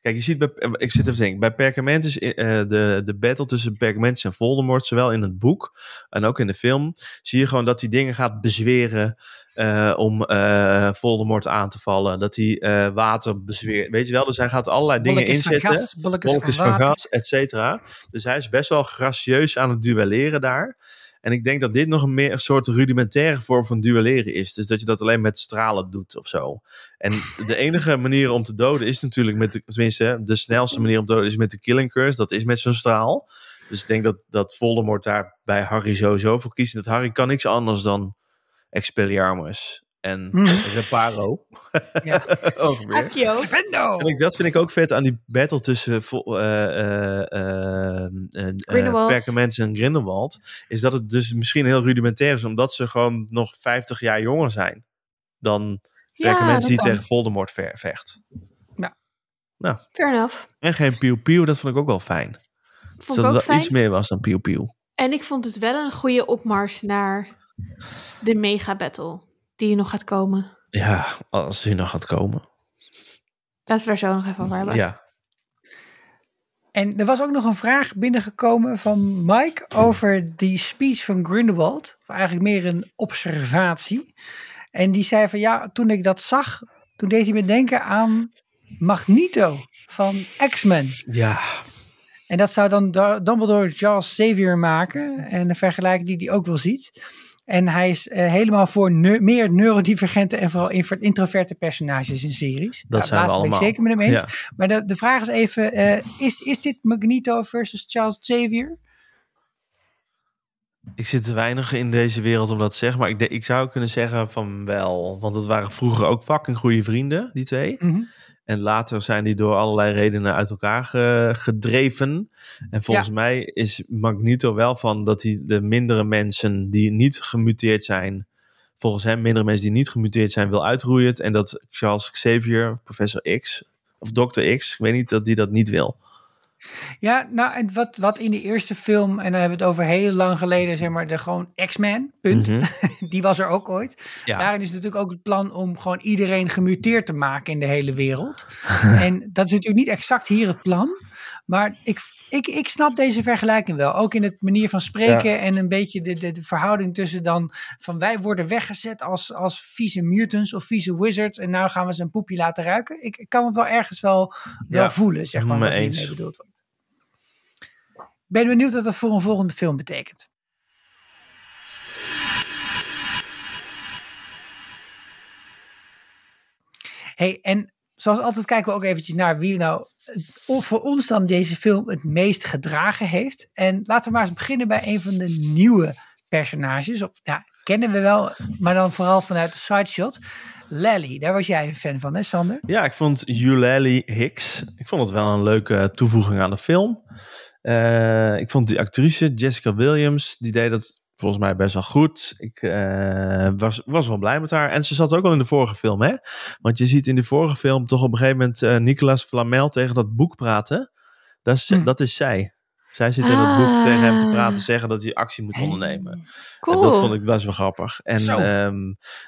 Kijk, je ziet bij... Ik zit even te denken. Bij Perkamentus, eh, de, de battle tussen Perkamentus en Voldemort... zowel in het boek en ook in de film... zie je gewoon dat hij dingen gaat bezweren... eh, om eh, Voldemort aan te vallen. Dat hij eh, water bezweert. Weet je wel? Dus hij gaat allerlei dingen inzetten bolletjes van van gas, et cetera. Dus hij is best wel gracieus aan het duelleren daar. En ik denk dat dit nog een meer een soort rudimentaire vorm van duelleren is. Dus dat je dat alleen met stralen doet of zo. En de enige manier om te doden is natuurlijk met de, tenminste, de snelste manier om te doden is met de killing curse. Dat is met zo'n straal. Dus ik denk dat, dat Voldemort daar bij Harry sowieso voor kiest. Dat Harry kan niks anders dan Expelliarmus en Mhm. Reparo. Ja. Accio. Ik, dat vind ik ook vet aan die battle tussen eh, eh, eh, eh, eh, Grindelwald. Perkament en Grindelwald. Is dat het dus misschien heel rudimentair is, omdat ze gewoon nog 50 jaar jonger zijn dan Perkament dat die kan. tegen Voldemort vecht. Fair enough. En geen pieuw pieuw, dat vond ik ook wel fijn. Vond dat ik het wel fijn. iets meer was dan pieuw pieuw. En ik vond het wel een goede opmars naar de mega battle die nog gaat komen. Ja, als die nog gaat komen. Laten we daar zo nog even over hebben. Ja. En er was ook nog een vraag binnengekomen van Mike over die speech van Grindelwald. Of eigenlijk meer een observatie. En die zei van ja, toen ik dat zag, toen deed hij me denken aan Magneto van X-Men. Ja, En dat zou dan Da- Dumbledore Charles Xavier maken. En een vergelijking die hij ook wel ziet. En hij is eh, helemaal voor meer neurodivergente en vooral introverte personages in series. Dat zijn we ben ik zeker met hem eens. Ja. Maar de, de vraag is even, eh, is, is dit Magneto versus Charles Xavier? Ik zit te weinig in deze wereld om dat te zeggen. Maar ik, de- ik zou kunnen zeggen van wel. Want het waren vroeger ook fucking goede vrienden, die twee. Mhm. En later zijn die door allerlei redenen uit elkaar ge- gedreven. En volgens Ja. mij is Magneto wel van dat hij de mindere mensen die niet gemuteerd zijn. Volgens hem mindere mensen die niet gemuteerd zijn wil uitroeien. En dat Charles Xavier, professor X of Dr. X, ik weet niet dat die dat niet wil. Ja, nou, en wat, wat in de eerste film, en dan hebben we het over heel lang geleden, zeg maar, de gewoon X-Men, punt. Mhm. Die was er ook ooit. Ja. Daarin is natuurlijk ook het plan om gewoon iedereen gemuteerd te maken in de hele wereld. en dat is natuurlijk niet exact hier het plan. Maar ik, ik, ik snap deze vergelijking wel. Ook in het manier van spreken en een beetje de, de, de verhouding tussen dan van wij worden weggezet als, als vieze mutants of vieze wizards. En nou gaan we ze een poepje laten ruiken. Ik, ik kan het wel ergens wel, wel Ja, voelen, zeg maar, wat eens. hiermee bedoeld wordt. Ben benieuwd wat dat voor een volgende film betekent. Hey, en zoals altijd kijken we ook eventjes naar wie nou of voor ons dan deze film het meest gedragen heeft. En laten we maar eens beginnen bij een van de nieuwe personages. Of ja, kennen we wel, maar dan vooral vanuit de sideshot. Lally, daar was jij een fan van, hè Sander? Ja, ik vond Eulalie Hicks. Ik vond het wel een leuke toevoeging aan de film. Eh, ik vond die actrice, Jessica Williams, die deed dat volgens mij best wel goed. Ik eh, was, was wel blij met haar. En ze zat ook al in de vorige film, hè? Want je ziet in de vorige film toch op een gegeven moment eh, Nicolas Flamel tegen dat boek praten. Dat is, Hm. dat is zij. Zij zit in het boek Ah. tegen hem te praten, zeggen dat hij actie moet ondernemen. Cool. En dat vond ik best wel grappig. En ehm,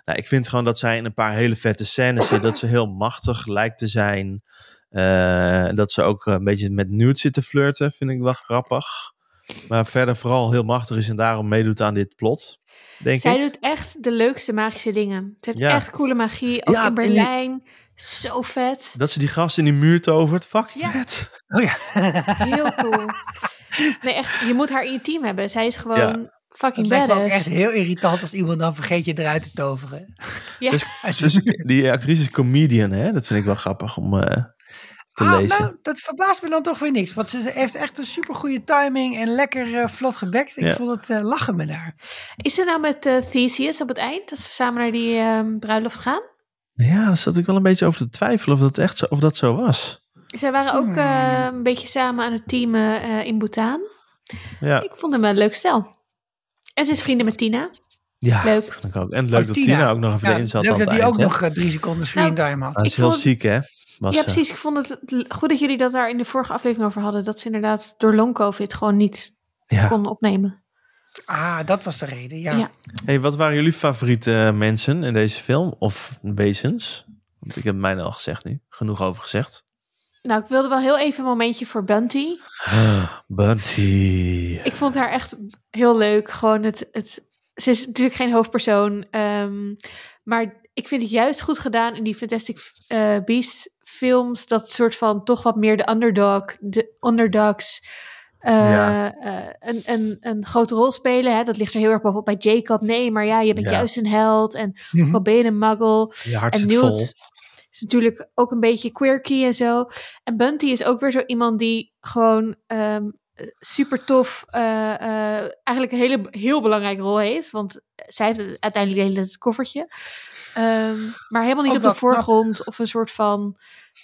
nou, ik vind gewoon dat zij in een paar hele vette scènes zit. Dat ze heel machtig lijkt te zijn. En dat ze ook een beetje met Newt zit te flirten. Vind ik wel grappig. Maar verder vooral heel machtig is en daarom meedoet aan dit plot. Denk Zij ik. doet echt de leukste magische dingen. Ze heeft Ja. echt coole magie. Ook Ja, in die- Berlijn. Zo vet. Dat ze die gast in die muur tovert. Fucking Ja. vet. Oh ja, Heel cool. Nee, echt. Je moet haar in je team hebben. Zij is gewoon fucking lijkt me ook badass. echt heel irritant als iemand dan vergeet je eruit te toveren. Ja. Dus, dus die actrice is comedian, hè? Dat vind ik wel grappig om eh, te Ah, lezen. nou, dat verbaast me dan toch weer niks. Want ze heeft echt een supergoeie timing en lekker eh, vlot gebekt. Ik Ja. vond het eh, lachen met haar. Is ze nou met eh, Theseus op het eind? Dat ze samen naar die ehm, bruiloft gaan? Ja, daar zat ik wel een beetje over te twijfelen of dat echt zo, of dat zo was. Zij waren ook Hmm. eh, een beetje samen aan het teamen eh, in Bhutan. Ja, Ik vond hem een leuk stel. En ze is vrienden met Tina. ja Leuk. vond ik ook. En leuk Oh, dat Tina ook nog even Ja, erin zat leuk dat hij ook nog drie seconden screen time had. Hij is Ik heel vond- ziek, hè? Was ja, ze. precies. Ik vond het goed dat jullie dat daar in de vorige aflevering over hadden. Dat ze inderdaad door long covid gewoon niet Ja. konden opnemen. Ah, dat was de reden, ja. Ja. Hey, wat waren jullie favoriete eh, mensen in deze film? Of wezens? Want ik heb mij al gezegd nu. Genoeg over gezegd. Nou, ik wilde wel heel even een momentje voor Bunty. Bunty. Ik vond haar echt heel leuk. Gewoon het, het ze is natuurlijk geen hoofdpersoon. ehm, maar ik vind het juist goed gedaan in die Fantastic eh Beasts films. Dat soort van toch wat meer de underdog, de underdogs. eh, Ja. eh, een, een, een grote rol spelen. Hè? Dat ligt er heel erg bovenop bij Jacob. Nee, maar ja, je bent Ja. juist een held. En wat ben je een muggle? Je hart En vol. Newt is natuurlijk ook een beetje quirky en zo. En Bunty is ook weer zo iemand die gewoon ehm, super tof, eh, eh, eigenlijk een hele, heel belangrijke rol heeft. Want zij heeft uiteindelijk de hele het koffertje. Ehm, maar helemaal niet Ook op de voorgrond of een soort van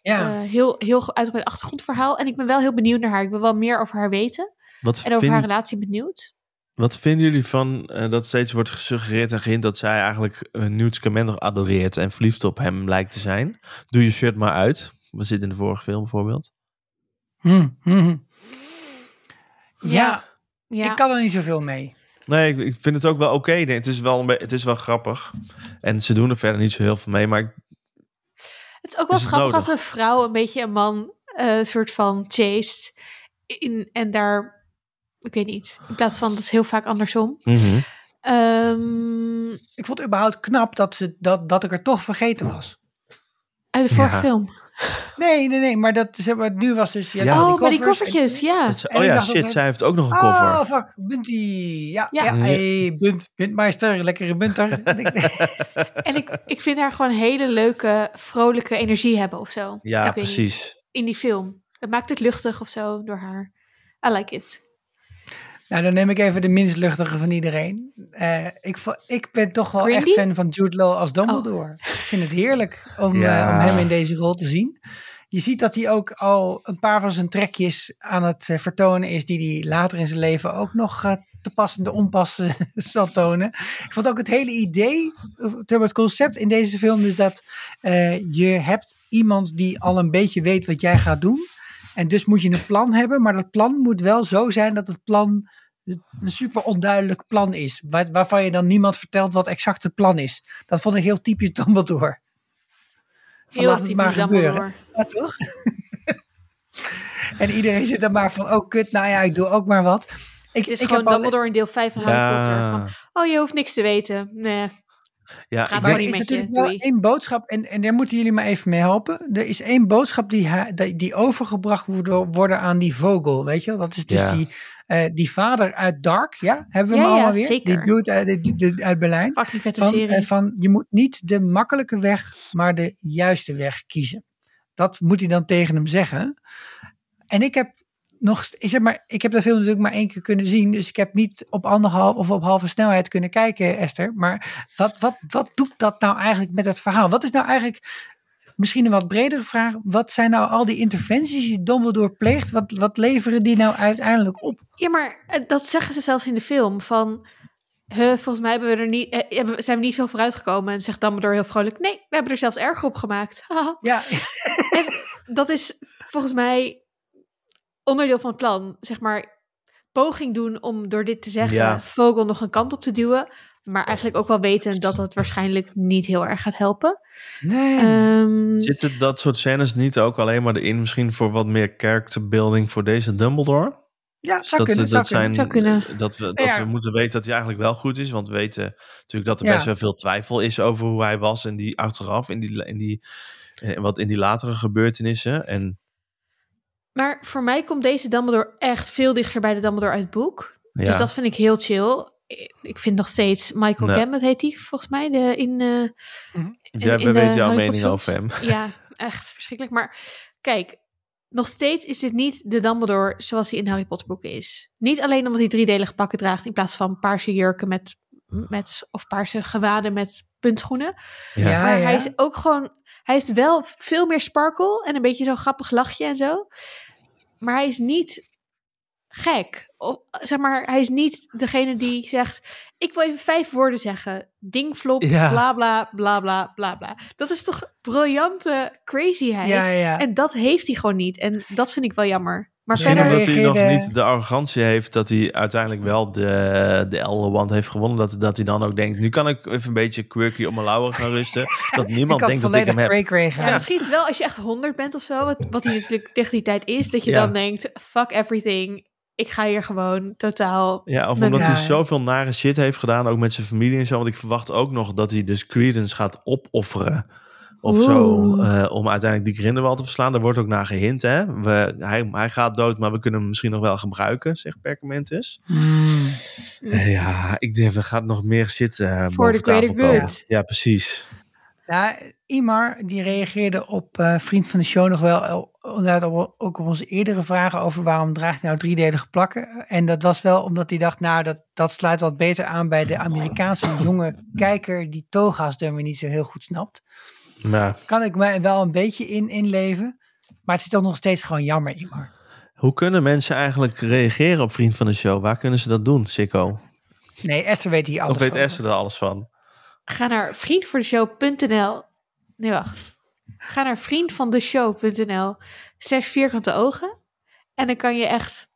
Ja. eh, heel, heel uitgebreid achtergrondverhaal. En ik ben wel heel benieuwd naar haar. Ik wil wel meer over haar weten. Wat, En over vind- haar relatie Newt. wat vinden jullie van eh, dat steeds wordt gesuggereerd en geïnd dat zij eigenlijk uh, Newt Scamander adoreert en verliefd op hem lijkt te zijn? Doe je shirt maar uit. We zitten in de vorige film bijvoorbeeld. Hm, hm. Ja, ik kan er niet zoveel mee. Nee, ik, ik vind het ook wel oké. Nee, Het, is wel het is wel grappig. En ze doen er verder niet zo heel veel mee. Maar ik, Het is ook wel Is grappig nodig? als een vrouw een beetje een man eh soort van chased. In, en daar, ik weet niet, in plaats van, dat is heel vaak andersom. Mhm. Ehm, Ik vond het überhaupt knap dat, ze, dat, dat ik er toch vergeten was. uit de vorige Ja. film. Nee, nee, nee, maar dat, zeg maar, nu was dus... Ja. oh, maar die koffertjes, en- ja. Dat ze- En oh ja, shit, zij heeft ook nog een koffer. Oh, fuck, Bunty. Ja, ja. Ja. hey, Bunt, Buntmeister, lekkere Bunter. En ik, ik vind haar gewoon hele leuke, vrolijke energie hebben of zo. Ja, niet. precies. In die film. Het maakt het luchtig of zo door haar. I like it. Nou, dan neem ik even de minst luchtige van iedereen. Eh, ik, ik ben toch wel Grindy? echt fan van Jude Law als Dumbledore. Ik vind het heerlijk om, Ja. eh, om hem in deze rol te zien. Je ziet dat hij ook al een paar van zijn trekjes aan het eh, vertonen is... die hij later in zijn leven ook nog eh, te passen, de onpassen zal tonen. Ik vond ook het hele idee, het concept in deze film... dus dat eh, je hebt iemand die al een beetje weet wat jij gaat doen... En dus moet je een plan hebben, maar dat plan moet wel zo zijn dat het plan een super onduidelijk plan is. Waar, waarvan je dan niemand vertelt wat exact het plan is. Dat vond ik heel typisch Dumbledore. Van, Heel laat het maar gebeuren. Dumbledore. Ja, toch? en iedereen zit dan maar van, oh kut, nou ja, ik doe ook maar wat. Ik, Het is ik gewoon heb al- Dumbledore in deel 5 van Harry Potter. Van, Ja, oh, je hoeft niks te weten. Nee. Ja Gaat Maar er is je, natuurlijk wel doei. één boodschap, en, en daar moeten jullie me even mee helpen. Er is één boodschap die, die, die overgebracht moet worden aan die vogel, weet je wel? Dat is dus Ja. die, eh, die vader uit Dark, ja? Hebben we Ja, hem ja, allemaal weer? zeker. Die doet uit, die, die- uit Berlijn. Vette Van, serie. eh, van, je moet niet de makkelijke weg, maar de juiste weg kiezen. Dat moet hij dan tegen hem zeggen. En ik heb nog, zeg maar, ik heb de film natuurlijk maar één keer kunnen zien, dus ik heb niet op anderhalf of op halve snelheid kunnen kijken, Esther. Maar wat, wat, wat doet dat nou eigenlijk met het verhaal? Wat is nou eigenlijk, misschien een wat bredere vraag, wat zijn nou al die interventies die Dumbledore pleegt? Wat, wat leveren die nou uiteindelijk op? Ja, maar eh, dat zeggen ze zelfs in de film. Van, huh, volgens mij hebben we er niet, eh, hebben- zijn we niet veel vooruit gekomen. En zegt Dumbledore heel vrolijk, nee, we hebben er zelfs erger op gemaakt. Ja, en dat is volgens mij onderdeel van het plan. Zeg maar, poging doen om door dit te zeggen Ja. Vogel nog een kant op te duwen. Maar eigenlijk ook wel weten dat dat waarschijnlijk niet heel erg gaat helpen. nee. Ehm, zitten dat soort scènes niet ook alleen maar erin misschien voor wat meer character building voor deze Dumbledore? ja, zou kunnen, dat, zou dat kunnen. zijn, Zou kunnen. Dat, we, dat Ja. we moeten weten dat hij eigenlijk wel goed is. Want we weten natuurlijk dat er Ja. best wel veel twijfel is over hoe hij was. En die achteraf, in die, in die, eh, wat in die latere gebeurtenissen. En maar voor mij komt deze Dumbledore echt veel dichter bij de Dumbledore uit het boek. ja, Dus dat vind ik heel chill. Ik- vind nog steeds Michael Nee. Gambit heet hij volgens mij de, in, eh, in- ja, in we de weten jouw mening over hem. Ja, echt verschrikkelijk. Maar kijk, nog steeds is dit niet de Dumbledore zoals hij in Harry Potter boeken is. Niet alleen omdat hij driedelige pakken draagt in plaats van paarse jurken met, met of paarse gewaden met puntschoenen. Ja. Ja, maar ja. hij is ook gewoon, hij is wel veel meer sparkle en een beetje zo'n grappig lachje en zo. Maar hij is niet gek. Of, zeg maar, hij is niet degene die zegt: Ik wil even vijf woorden zeggen. Dingflop, Ja. bla bla bla bla bla bla. Dat is toch briljante crazyheid. Ja, ja. En dat heeft hij gewoon niet. En dat vind ik wel jammer. Maar Misschien verder... omdat hij nog niet de arrogantie heeft dat hij uiteindelijk wel de, de Elderwand heeft gewonnen. Dat, dat hij dan ook denkt, nu kan ik even een beetje quirky op mijn lauwen gaan rusten. Dat niemand denkt dat ik hem heb. Ja, misschien wel als je echt 100 bent of zo, wat, wat hij natuurlijk tegen die tijd is, dat je Ja. dan denkt, fuck everything, ik ga hier gewoon totaal... Ja, of omdat hij zoveel nare shit heeft gedaan, ook met zijn familie en zo. Want ik verwacht ook nog dat hij dus Credence gaat opofferen. Of zo, eh, om uiteindelijk die Grindelwald te verslaan. Daar wordt ook naar gehint, hè. We, hij, hij gaat dood, maar we kunnen hem misschien nog wel gebruiken, zegt Perkamentus. Hmm. Eh, Ja, ik denk, er gaat nog meer shit eh boven the tafel greater komen. good. Ja, precies. Ja, Imar die reageerde op eh, vriend van de show nog wel inderdaad op- ook op onze eerdere vragen over waarom draagt hij nou driedelige plakken. En dat was wel omdat hij dacht, nou dat, dat sluit wat beter aan bij de Amerikaanse jonge kijker die toga's dummy niet zo heel goed snapt. Ja. Kan ik me wel een beetje in inleven. Maar het is toch nog steeds gewoon jammer, Imar. Hoe kunnen mensen eigenlijk reageren op Vriend van de Show? Waar kunnen ze dat doen, Sikko? Nee, Esther weet hier alles Of weet. Esther er alles van? Ga naar vriendvoordeshow.nl Nee, wacht. Ga naar vriendvandeshow.nl slash vierkante ogen. En dan kan je echt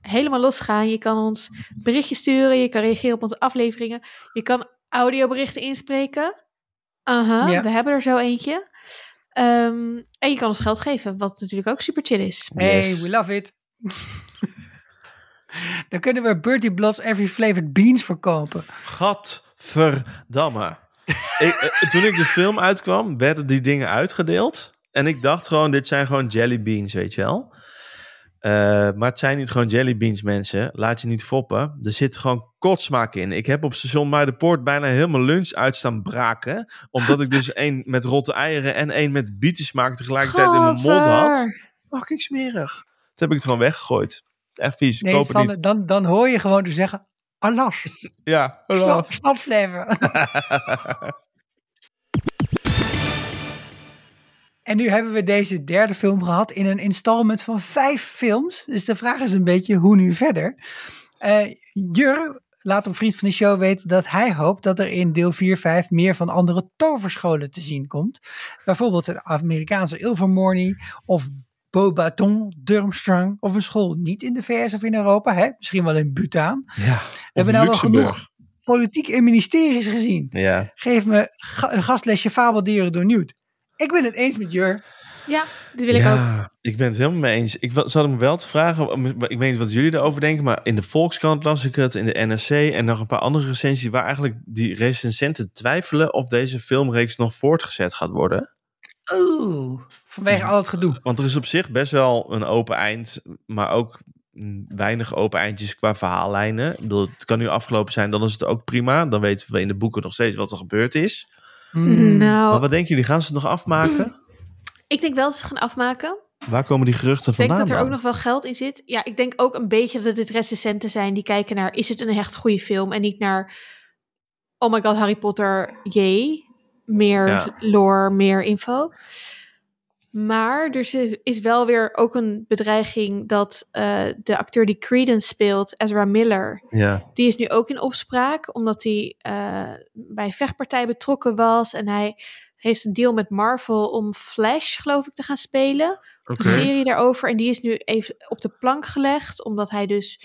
helemaal losgaan. Je kan ons berichtjes sturen. Je kan reageren op onze afleveringen. Je kan audioberichten inspreken. Aha, Ja. we hebben er zo eentje. Ehm, en je kan ons geld geven, wat natuurlijk ook super chill is. Hey, Yes. we love it. Dan kunnen we Bertie Blood's Every Flavored Beans verkopen. Gadverdamme. ik, eh, toen ik de film uitkwam, werden die dingen uitgedeeld. En ik dacht gewoon, dit zijn gewoon jelly beans, weet je wel. Eh, maar het zijn niet gewoon jelly beans, mensen. Laat je niet foppen. Er zit gewoon kotsmaak in. Ik heb op station Muidenpoort bijna helemaal lunch uit staan braken. Omdat ik dus één met rotte eieren en één met bietensmaak tegelijkertijd in mijn mond had. Fucking smerig. Toen heb ik het gewoon weggegooid. Echt vies. Nee, koop Sander, niet. dan, dan hoor je gewoon dus zeggen, alas, Ja, snap, snapflavor. En nu hebben we deze derde film gehad in een installment van vijf films. Dus de vraag is een beetje hoe nu verder. Eh Jur laat op Vriend van de Show weten dat hij hoopt dat er in deel 4, 5 meer van andere toverscholen te zien komt. Bijvoorbeeld het Amerikaanse Ilvermorny of Beaubaton, Durmstrang of een school niet in de VS of in Europa. Hè? Misschien wel in Bhutan. Ja. We hebben nou wel genoeg politiek en ministeries gezien. Ja. Geef me een gastlesje fabeldieren door Newt. Ik ben het eens met Jur. Ja, dit wil ik ook. ik ben het helemaal mee eens. Ik zat hem wel te vragen, ik weet niet wat jullie erover denken, maar in de Volkskrant las ik het, in de NRC en nog een paar andere recensies waar eigenlijk die recensenten twijfelen of deze filmreeks nog voortgezet gaat worden. Oeh, vanwege al het gedoe. Want er is op zich best wel een open eind, maar ook weinig open eindjes qua verhaallijnen. Ik bedoel, het kan nu afgelopen zijn, dan is het ook prima. Dan weten we in de boeken nog steeds wat er gebeurd is. Hmm. Maar Nou, wat denken jullie, gaan ze het nog afmaken? ik denk wel dat ze gaan afmaken. Waar komen die geruchten Ik denk vandaan dat er ook nog wel geld in zit. Ja, ik denk ook een beetje dat dit recensenten zijn die kijken naar... is het een echt goede film? En niet naar... oh my god, Harry Potter, jee. Meer Ja. lore, meer info. Maar er is- is wel weer ook een bedreiging... dat eh, de acteur die Credence speelt, Ezra Miller... Ja, die is nu ook in opspraak... omdat hij eh, bij een vechtpartij betrokken was... en hij heeft een deal met Marvel om Flash, geloof ik, te gaan spelen een serie daarover. En die is nu even op de plank gelegd. Omdat hij dus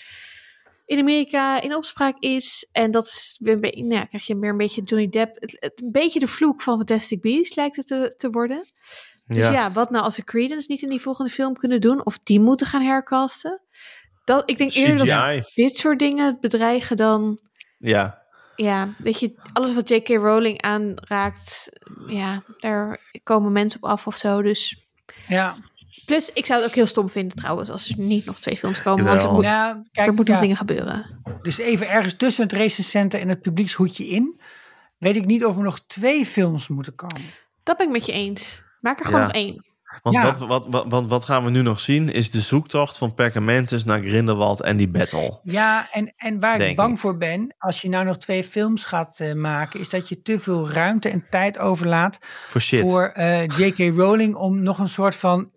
in Amerika in opspraak is. En dat is weer een beetje, nou, ja, krijg je weer een beetje Johnny Depp. Het, het- een beetje de vloek van Fantastic Beasts lijkt het te, te worden. Dus ja. wat nou als ze Credence niet in die volgende film kunnen doen? Of die moeten gaan hercasten? Dat, ik denk eerder dat dit soort dingen het bedreigen dan... Ja, Ja, weet je, alles wat J.K. Rowling aanraakt, ja, daar komen mensen op af of zo. Dus Ja, Plus, ik zou het ook heel stom vinden trouwens als er niet nog twee films komen. Want er moet, nou, er moeten nog dingen gebeuren. dus even ergens tussen het racecenter en het publiekshoedje in. Weet ik niet of er nog twee films moeten komen. Dat ben ik met je eens. Maak er gewoon Ja. nog één. Want Ja. wat, wat, wat, wat, wat gaan we nu nog zien is de zoektocht van Perkamentus naar Grindelwald en die battle. Ja, en, en waar ik bang ik. voor ben, als je nou nog twee films gaat eh, maken, is dat je te veel ruimte en tijd overlaat Voor shit. voor eh, J.K. Rowling om nog een soort van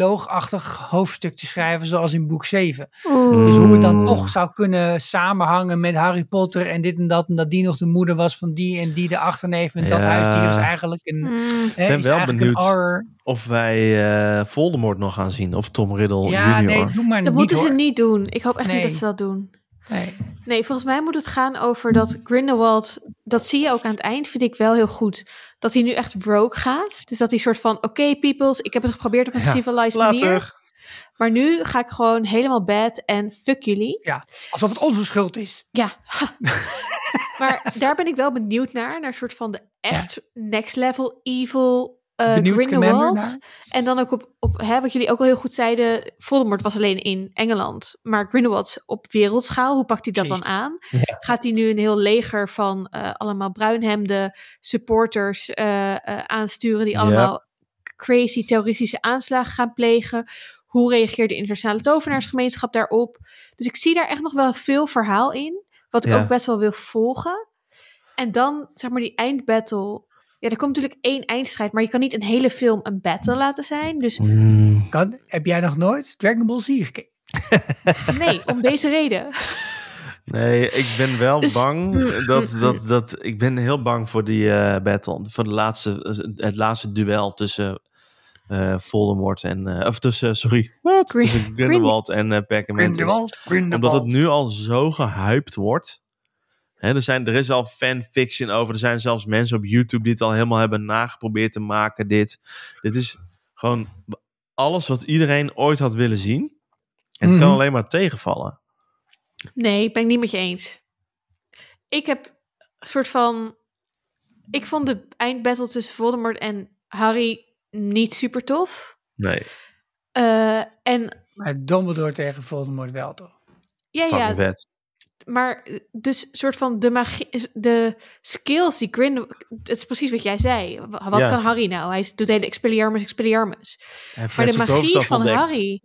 epiloogachtig hoofdstuk te schrijven, zoals in boek 7. Dus hoe het dan toch zou kunnen samenhangen met Harry Potter en dit en dat, en dat die nog de moeder was van die en die de achterneef en dat Ja. huisdier is eigenlijk een, Mm, hè, ben is wel eigenlijk benieuwd. een horror. Of wij eh, Voldemort nog gaan zien. Of Tom Riddle Ja, junior. nee, doe maar Dat niet moeten ze niet doen. Ik hoop echt Nee. niet dat ze dat doen. Nee. Nee, volgens mij moet het gaan over dat Grindelwald, dat zie je ook aan het eind, vind ik wel heel goed. Dat hij nu echt broke gaat. Dus dat hij soort van, oké peoples, ik heb het geprobeerd op een Ja, civilized manier. Later. Maar nu ga ik gewoon helemaal bad en fuck jullie. Ja, alsof het onze schuld is. Ja. maar daar ben ik wel benieuwd naar. Naar een soort van de echt next level evil Benieuwd Scamander Grindelwald. En dan ook op, op hè, wat jullie ook al heel goed zeiden. Voldemort was alleen in Engeland. Maar Grindelwald op wereldschaal. Hoe pakt hij dat dan aan? Gaat hij nu een heel leger van eh, allemaal bruinhemde supporters eh, aansturen. Die Ja. allemaal crazy terroristische aanslagen gaan plegen. Hoe reageert de internationale tovenaarsgemeenschap daarop? Dus ik zie daar echt nog wel veel verhaal in. Wat ik Ja. ook best wel wil volgen. En dan, zeg maar, die eindbattle. Ja, er komt natuurlijk één eindstrijd. Maar je kan niet een hele film een battle laten zijn. Dus Mm, Kan, heb jij nog nooit Dragon Ball Z gekeken? nee, om deze reden. Nee, ik ben wel Dus- bang. Dat, dat, dat, ik ben heel bang voor die eh, battle. Voor de laatste, het laatste duel tussen eh Voldemort en... eh, of tussen, sorry, tussen Grindelwald en Perkamentus. Omdat het nu al zo gehyped wordt. Hè, er, zijn, er is al fanfiction over. Er zijn zelfs mensen op YouTube die het al helemaal hebben nageprobeerd te maken. Dit, dit is gewoon alles wat iedereen ooit had willen zien. En het kan Mhm. alleen maar tegenvallen. Nee, ik ben het niet met je eens. Ik heb een soort van... Ik vond de eindbattle tussen Voldemort en Harry niet super tof. Nee, Eh, en Maar Dumbledore tegen Voldemort wel toch? ja, fucking ja, vet. Maar dus soort van de magie, de skills die Grindelwald... Het is precies wat jij zei. Wat Ja. kan Harry nou? Hij doet hele Expelliarmus, Expelliarmus. Maar de magie van ontdekt. Harry...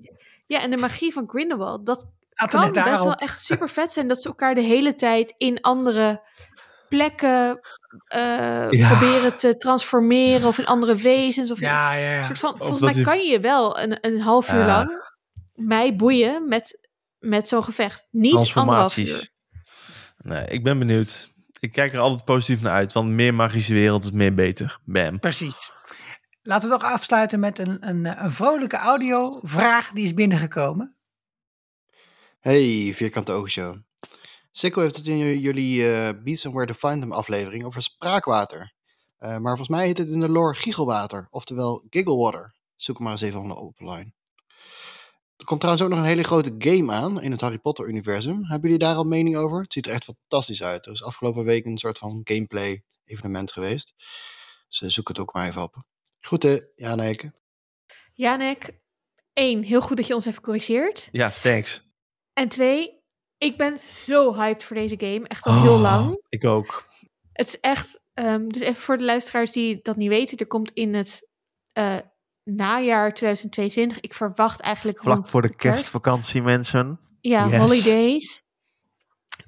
Ja, en de magie van Grindelwald, dat Had kan best wel echt super vet zijn dat ze elkaar de hele tijd in andere plekken eh, Ja. proberen te transformeren of in andere wezens. Of Ja, ja, ja. soort van, volgens mij kan je wel een, een half uur Ja. lang mij boeien met, met zo'n gevecht. Niet anderhalf uur. Transformaties. Nee, ik ben benieuwd. Ik kijk er altijd positief naar uit, want meer magische wereld is meer beter. Bam. Precies. Laten we nog afsluiten met een, een, een vrolijke audiovraag die is binnengekomen. Hey, Vierkante Oogshow. Sikko heeft het in jullie eh Beats and Where to Find Them aflevering over spraakwater. Eh, maar volgens mij heet het in de lore giechelwater, oftewel gigglewater. Zoek hem maar eens even online. Er komt trouwens ook nog een hele grote game aan in het Harry Potter universum. Hebben jullie daar al mening over? Het ziet er echt fantastisch uit. Er is afgelopen week een soort van gameplay evenement geweest. Dus eh, zoek het ook maar even op. Groeten, Jan Eke. Janek, één, heel goed dat je ons even corrigeert. Ja, thanks. En twee, ik ben zo hyped voor deze game. Echt al heel Oh, lang. Ik ook. Het is echt, ehm, dus even voor de luisteraars die dat niet weten, er komt in het eh, najaar 2022, ik verwacht eigenlijk Vlak rond voor de kerst, kerstvakantie, mensen. ja, Yes. holidays,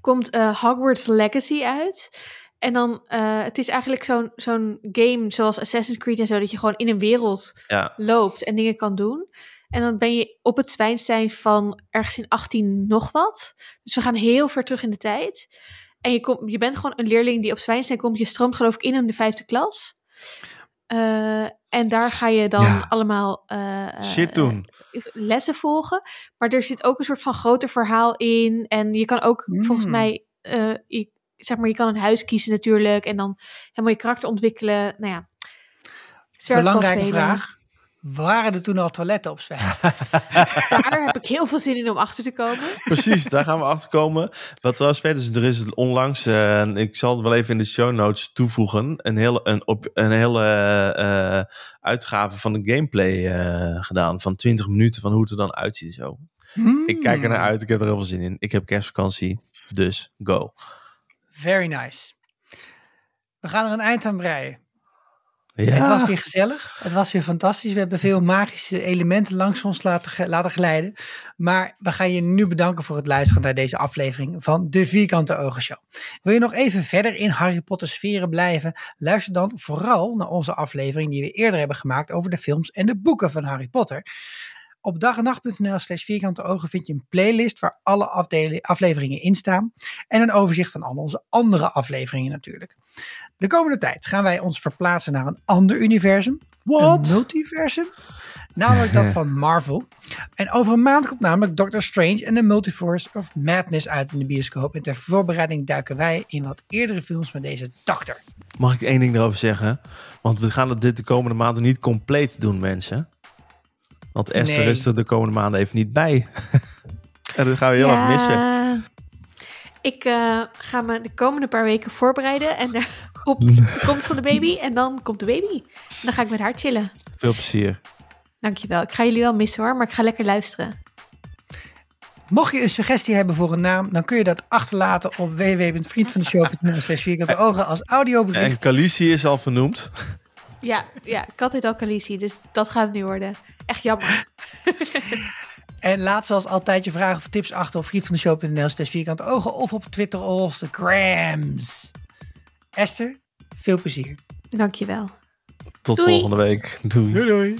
komt eh, Hogwarts Legacy uit. En dan, eh, het is eigenlijk zo'n zo'n game zoals Assassin's Creed en zo, dat je gewoon in een wereld Ja. loopt en dingen kan doen. En dan ben je op het zwijnstein van ergens in 18 nog wat. Dus we gaan heel ver terug in de tijd. En je, komt, je bent gewoon een leerling die op zwijnstein komt. Je stroomt geloof ik in in de vijfde klas. Eh, en daar ga je dan Ja. allemaal eh, eh, Shit doen. lessen volgen. Maar er zit ook een soort van groter verhaal in. En je kan ook volgens Mm. mij... je, zeg maar, je kan een huis kiezen natuurlijk. En dan helemaal je karakter ontwikkelen. Nou ja. Belangrijke vraag. Waren er toen al toiletten op Zwijs? Daar heb ik heel veel zin in om achter te komen. Precies, daar gaan we achter komen. Wat trouwens vet is, er is onlangs, en ik zal het wel even in de show notes toevoegen, een hele, een, op, een hele eh, uitgave van de gameplay eh, gedaan. Van 20 minuten, van hoe het er dan uitziet zo. Ik kijk er naar uit, ik heb er heel veel zin in. Ik heb kerstvakantie, dus go. Very nice. We gaan er een eind aan breien. Ja, Het was weer gezellig. Het was weer fantastisch. We hebben veel magische elementen langs ons laten, laten glijden. Maar we gaan je nu bedanken voor het luisteren naar deze aflevering van de Vierkante Ogen Show. Wil je nog even verder in Harry Potter sferen blijven? Luister dan vooral naar onze aflevering die we eerder hebben gemaakt over de films en de boeken van Harry Potter. Op dagenacht.nl slash vierkante ogen vind je een playlist waar alle afleveringen in staan. En een overzicht van al onze andere afleveringen natuurlijk. De komende tijd gaan wij ons verplaatsen naar een ander universum. Wat? Een multiversum. Namelijk dat van Marvel. En over een maand komt namelijk Doctor Strange en de Multiverse of Madness uit in de bioscoop. En ter voorbereiding duiken wij in wat eerdere films met deze dokter. Mag ik één ding erover zeggen? Want we gaan het dit de komende maanden niet compleet doen, mensen. Want Esther Nee. is er de komende maanden even niet bij. en dan gaan we heel erg missen. Ik eh, ga me de komende paar weken voorbereiden en op de komst van de baby. En dan komt de baby. En dan ga ik met haar chillen. Veel plezier. Dankjewel. Ik ga jullie wel missen hoor, maar ik ga lekker luisteren. Mocht je een suggestie hebben voor een naam, dan kun je dat achterlaten op www.vriendvandeshow.nl slash vierkante ogen als En audiobericht. Khaleesi is al vernoemd. Ja, ja, ik had dit al Khaleesi, dus dat gaat het nu worden. Echt jammer. En laat zoals altijd je vragen of tips achter op vriendvandeshow.nl slash vierkante ogen of op Twitter of Instagrams. Esther, veel plezier. Dankjewel. Tot Doei. volgende week. Doei. doei.